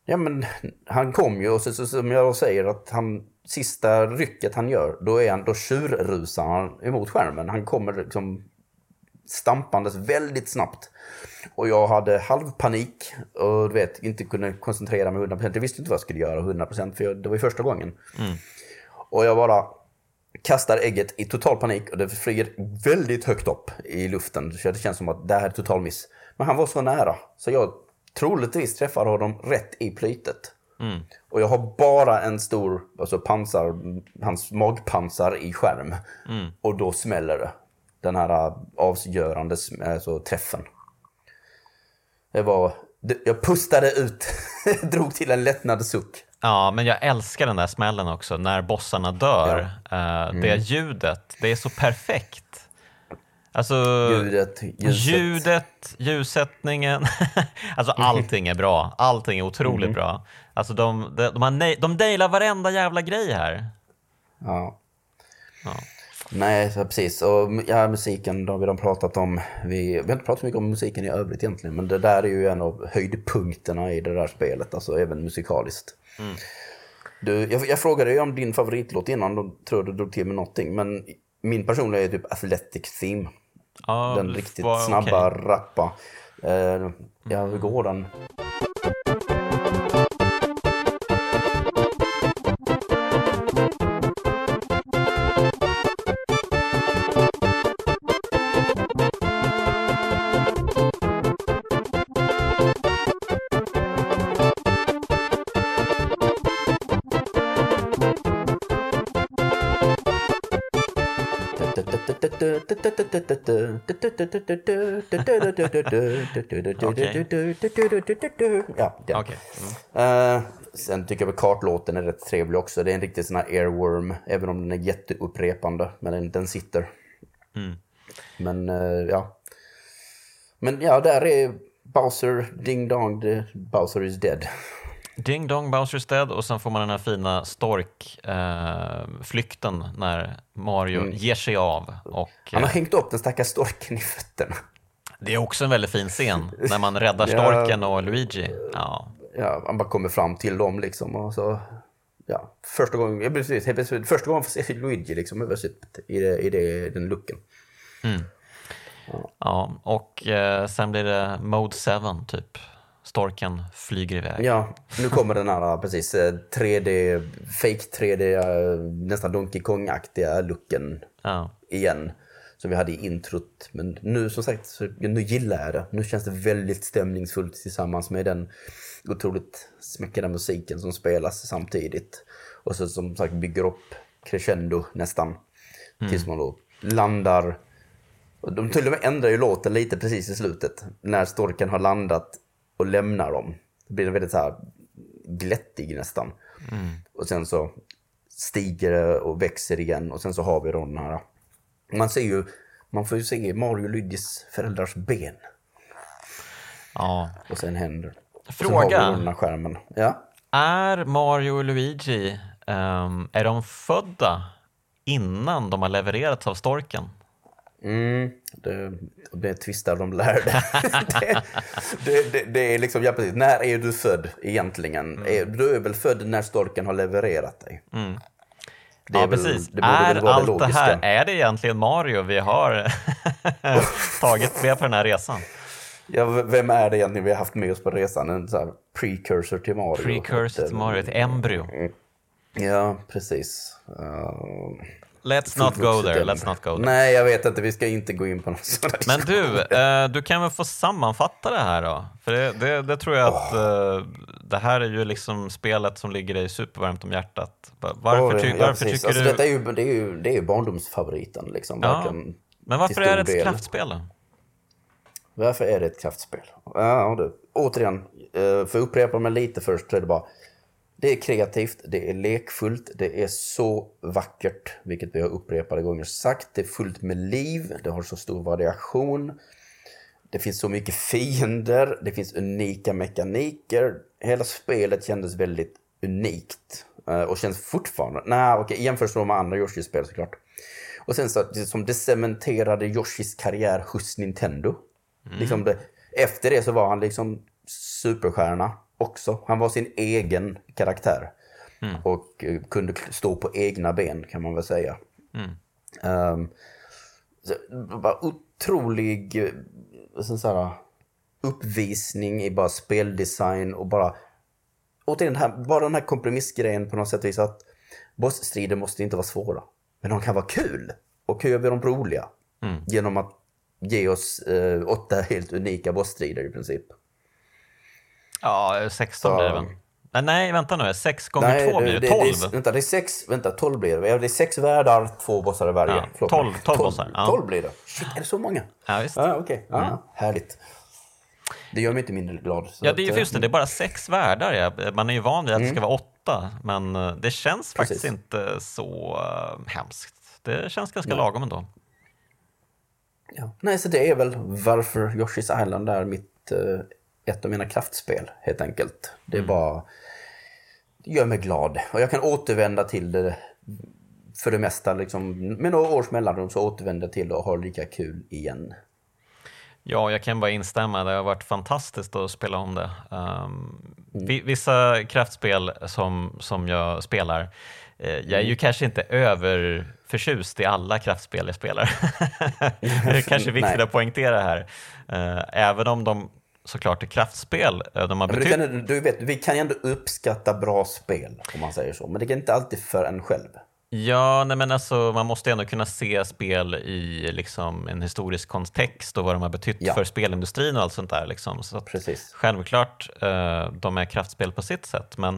Ja men han kom ju och så, så, som jag säger att han sista rycket han gör, då, är han, då tjurrusar han emot skärmen. Han kommer liksom stampandes väldigt snabbt. Och jag hade halvpanik och du vet, inte kunde koncentrera mig 100%. Jag visste inte vad jag skulle göra 100% för jag, det var ju första gången. Och jag bara kastar ägget i total panik och det flyger väldigt högt upp i luften. Så det känns som att det här är total miss. Men han var så nära så jag troligtvis träffar honom rätt i plytet. Och jag har bara en stor alltså pansar, hans magpansar i skärm. Och då smäller det. Den här avgörande sm- alltså, träffen. Det var... Jag pustade ut, drog till en lättnad suck. Ja, men jag älskar den där smällen också, när bossarna dör. Eh, Mm. Det ljudet, det är så perfekt. Alltså, Ljudet, ljuset. ljudet, ljussättningen, alltså allting är bra. Allting är otroligt Mm. bra. Alltså de, de, de, har nej- de nailar varenda jävla grej här. Ja. Ja. Nej, precis. Och ja, musiken, då har vi redan pratat om. Vi, vi har inte pratat så mycket om musiken i övrigt egentligen, men det där är ju en av höjdpunkterna i det där spelet, alltså även musikaliskt. Du, jag, jag frågade ju om din favoritlåt innan, då tror jag du drog till med någonting, men min personliga är typ Athletic Theme. Ja, Den riktigt var snabba, okej. rappa. Eh, ja, hur går den? Ja, den. Mm. Eh, sen tycker jag kartlåten är rätt trevlig också. Det är en riktig sån här airworm, även om den är jätteupprepande. Men den, den sitter. Mm. Men eh, ja. Men ja, där är Bowser, ding dong, Bowser is dead. Ding Dong Bowser's Dead och sen får man den här fina storkflykten eh, när Mario mm. ger sig av. Och, Han har eh, hängt upp den stackars storken i fötterna. Det är också en väldigt fin scen när man räddar storken ja, och Luigi. Ja. ja, man bara kommer fram till dem liksom och så ja, första gången, precis, första gången får se Luigi liksom, i, det, i det, den looken. Mm. Ja. ja. och eh, sen blir det Mode 7 typ. Storken flyger iväg. Ja, nu kommer den här precis 3D, eh, fake 3D, eh, nästan Donkey Kong-aktiga looken ja. igen. Som vi hade i introt. Men nu som sagt, nu gillar jag det. Nu känns det väldigt stämningsfullt tillsammans med den otroligt smäckade musiken som spelas samtidigt. Och så som sagt bygger upp crescendo nästan. Mm. Tills man då landar. De till och med ändrar ju låten lite precis i slutet. När storken har landat och lämnar dem. Då blir den väldigt så här glättig nästan. Mm. Och sen så stiger det och växer igen och sen så har vi då den här. Man ser ju, man får ju se Mario och Luigis föräldrars ben. Ja. Och sen händer. Fråga. skärmen. Ja. Är Mario och Luigi, um, är de födda innan de har levererats av storken? Mm, det, det tvistar de lärde. det, det, det, det, är liksom, ja precis, när är du född egentligen? Mm. du är väl född när storken har levererat dig? Mm. Det ja, precis. Väl, det är allt logiska. det här, är det egentligen Mario vi har tagit med på den här resan? Ja, vem är det egentligen vi har haft med oss på resan? En sån precursor till Mario. Precursor till Mario, ett embryo. Ja, precis. Uh... Let's not go there, let's not go there. Nej, jag vet inte, vi ska inte gå in på något sådant. Men du, eh, du kan väl få sammanfatta det här då? För det, det, det tror jag att eh, det här är ju liksom spelet som ligger dig supervarmt om hjärtat. Varför, ty ja, varför tycker alltså, du... Detta är ju, det, är ju, det är ju barndomsfavoriten liksom. Ja. Men varför är det ett del. kraftspel då? Varför är det ett kraftspel? Ja, du. Återigen, eh, för att upprepa mig lite först så är det bara det är kreativt, det är lekfullt, det är så vackert, vilket vi har upprepade gånger sagt. Det är fullt med liv, det har så stor variation. Det finns så mycket fiender, det finns unika mekaniker. Hela spelet kändes väldigt unikt eh, och känns fortfarande... Nej, okej, jämfört med andra Yoshi-spel såklart. Och sen så, som det cementerade Yoshis karriär hos Nintendo. Mm. Liksom det, efter det så var han liksom superstjärna också. Han var sin egen karaktär. Mm. Och uh, kunde stå på egna ben kan man väl säga. Mm. Um, bara otrolig uh, så här, uppvisning i bara speldesign och bara... Återigen, den här, bara den här kompromissgrejen på något sätt visar att bossstrider måste inte vara svåra. Men de kan vara kul. Och hur gör vi dem roliga? Mm. Genom att ge oss eh, åtta helt unika bossstrider i princip. Ja, 16 så... blir det väl? Nej, nej, vänta nu. 6 gånger 2 blir det 12. Det, det, vänta, det är 6, vänta, 12 blir det. Det är 6 världar, två bossar i varje. Ja, 12, 12 bossar. Ja. 12 blir det. Shit, är det så många? Ja, visst. Ja. Okay. Ja, mm. Härligt. Det gör mig inte mindre glad. ja, det är just det. Det är bara sex världar. Ja. Man är ju van vid att mm. det ska vara åtta, men eh, det känns faktiskt Precis. inte så uh, hemskt. Det känns ganska ja. lagom ändå. Ja. Nej, så det är väl varför Yoshi's Island är mitt ett av mina kraftspel helt enkelt. Det är mm. bara gör mig glad och jag kan återvända till det för det mesta. Liksom, med några års mellanrum så återvänder jag till det och har lika kul igen. Ja, jag kan bara instämma. Det har varit fantastiskt att spela om det. Um, mm. Vissa kraftspel som, som jag spelar, eh, jag är ju mm. kanske inte överförtjust i alla kraftspel jag spelar. det är kanske viktigt att poängtera här. Uh, även om de såklart är kraftspel. Eh, de har betytt... kan, du vet, vi kan ju ändå uppskatta bra spel, om man säger så. Men det är inte alltid för en själv. Ja, nej men alltså, man måste ändå kunna se spel i liksom, en historisk kontext och vad de har betytt ja. för spelindustrin och allt sånt där. Liksom. Så Precis. Självklart, eh, de är kraftspel på sitt sätt, men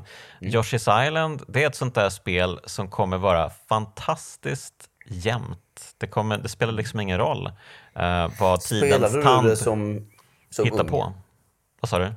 mm. Yoshi's Island, det är ett sånt där spel som kommer vara fantastiskt jämnt. Det, kommer, det spelar liksom ingen roll eh, vad tidens tand... Spelar du det som hitta ung. på. Vad sa du?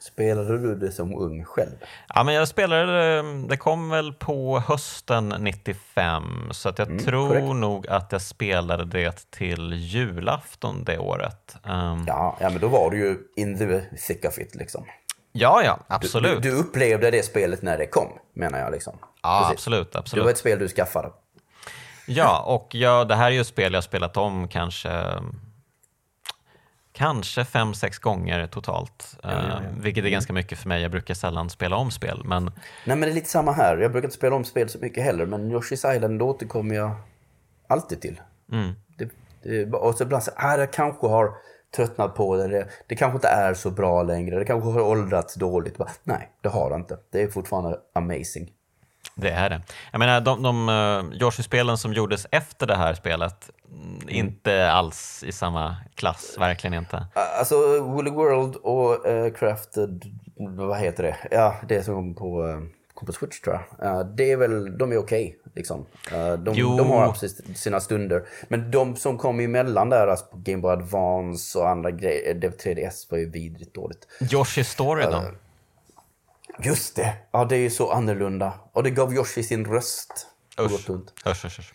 Spelade du det som ung själv? Ja, men jag spelade det, det kom väl på hösten 95, så att jag Mm, tror korrekt. nog att jag spelade det till julafton det året. Um, Ja, ja, men då var du ju in the thick of it liksom. ja, ja, Du, absolut. du upplevde det spelet när det kom, menar jag liksom. ja, Precis. absolut, Det absolut. var ett spel du skaffade. Ja, och jag, det här är ju ett spel jag spelat om kanske Kanske fem, sex gånger totalt, ja, ja. eh, vilket är ganska mycket för mig. Jag brukar sällan spela om spel, men Nej men det är lite samma här. Jag brukar inte spela om spel så mycket heller, men Yoshi's Island återkommer jag alltid till. mm, Det, det, och så ibland så ah, jag kanske har tröttnat på det. det. Det kanske inte är så bra längre. Det kanske har åldrats dåligt. Bara, nej, det har det inte. Det är fortfarande amazing. det är det. Jag menar, de, de uh, Yoshi-spelen som gjordes efter det här spelet, mm, inte alls i samma klass, verkligen inte. Alltså, Woolly World och eh, Crafted, vad heter det? Ja, det som kom på, uh, kom på Switch tror jag. Eh, det är väl, de är okej liksom. Eh, de, Jo. de har absolut sina stunder. Men de som kom emellan där, alltså på Game Boy Advance och andra grejer, det 3DS var ju vidrigt dåligt. Yoshi Story då? Just det! Ja, det är ju så annorlunda. Och det gav Yoshi sin röst. Usch, usch, usch.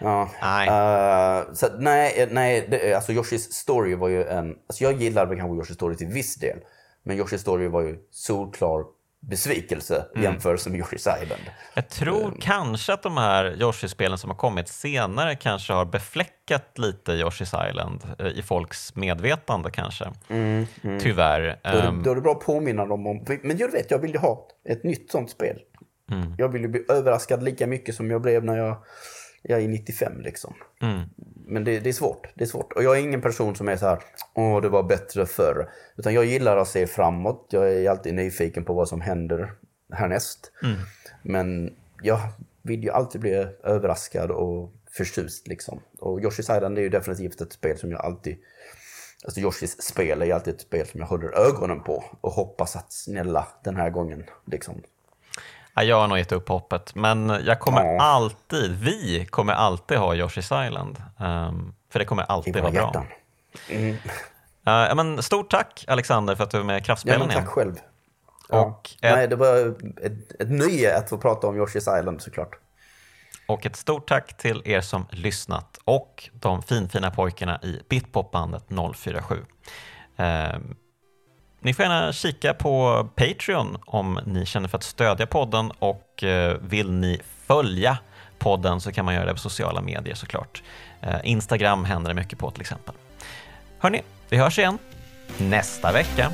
Ja. Nej. Eh, så nej, nej det, alltså Yoshis story var ju en... Alltså jag gillar väl kanske Yoshis story till viss del. Men Yoshis story var ju solklar besvikelse Mm. i jämförelse med Yoshis Island. Jag tror kanske att de här Yoshi-spelen som har kommit senare kanske har befläckat lite Yoshi's Island eh, i folks medvetande kanske. Tyvärr. Då är, Ehm, det, då är det bra att påminna dem om... Men jag vet, jag vill ju ha ett nytt sånt spel. Mm. Jag vill ju bli överraskad lika mycket som jag blev när jag, jag är 95 liksom. mm. Men det, det är svårt. Det är svårt. Och jag är ingen person som är så här, åh det var bättre förr. Utan jag gillar att se framåt. Jag är alltid nyfiken på vad som händer härnäst. Men jag vill ju alltid bli överraskad och förtjust liksom. Och Yoshi's Island är ju definitivt ett spel som jag alltid... Alltså Yoshis spel är ju alltid ett spel som jag håller ögonen på och hoppas att snälla den här gången liksom. Ja, jag har nog gett upp hoppet, men jag kommer Ja. alltid, vi kommer alltid ha Yoshi's Island. Ehm, för det kommer alltid vara bra. Mm. Ja, men stort tack Alexander för att du är med i Ja, Kraftspelen tack igen. själv. Ja. Och ett- Nej, det var ett, ett nöje att få prata om Yoshi's Island såklart. Och ett stort tack till er som lyssnat och de finfina pojkarna i Bitpopbandet 047. Eh, ni får gärna kika på Patreon om ni känner för att stödja podden och eh, vill ni följa podden så kan man göra det på sociala medier såklart. Eh, Instagram händer det mycket på till exempel. Hörni, vi hörs igen nästa vecka.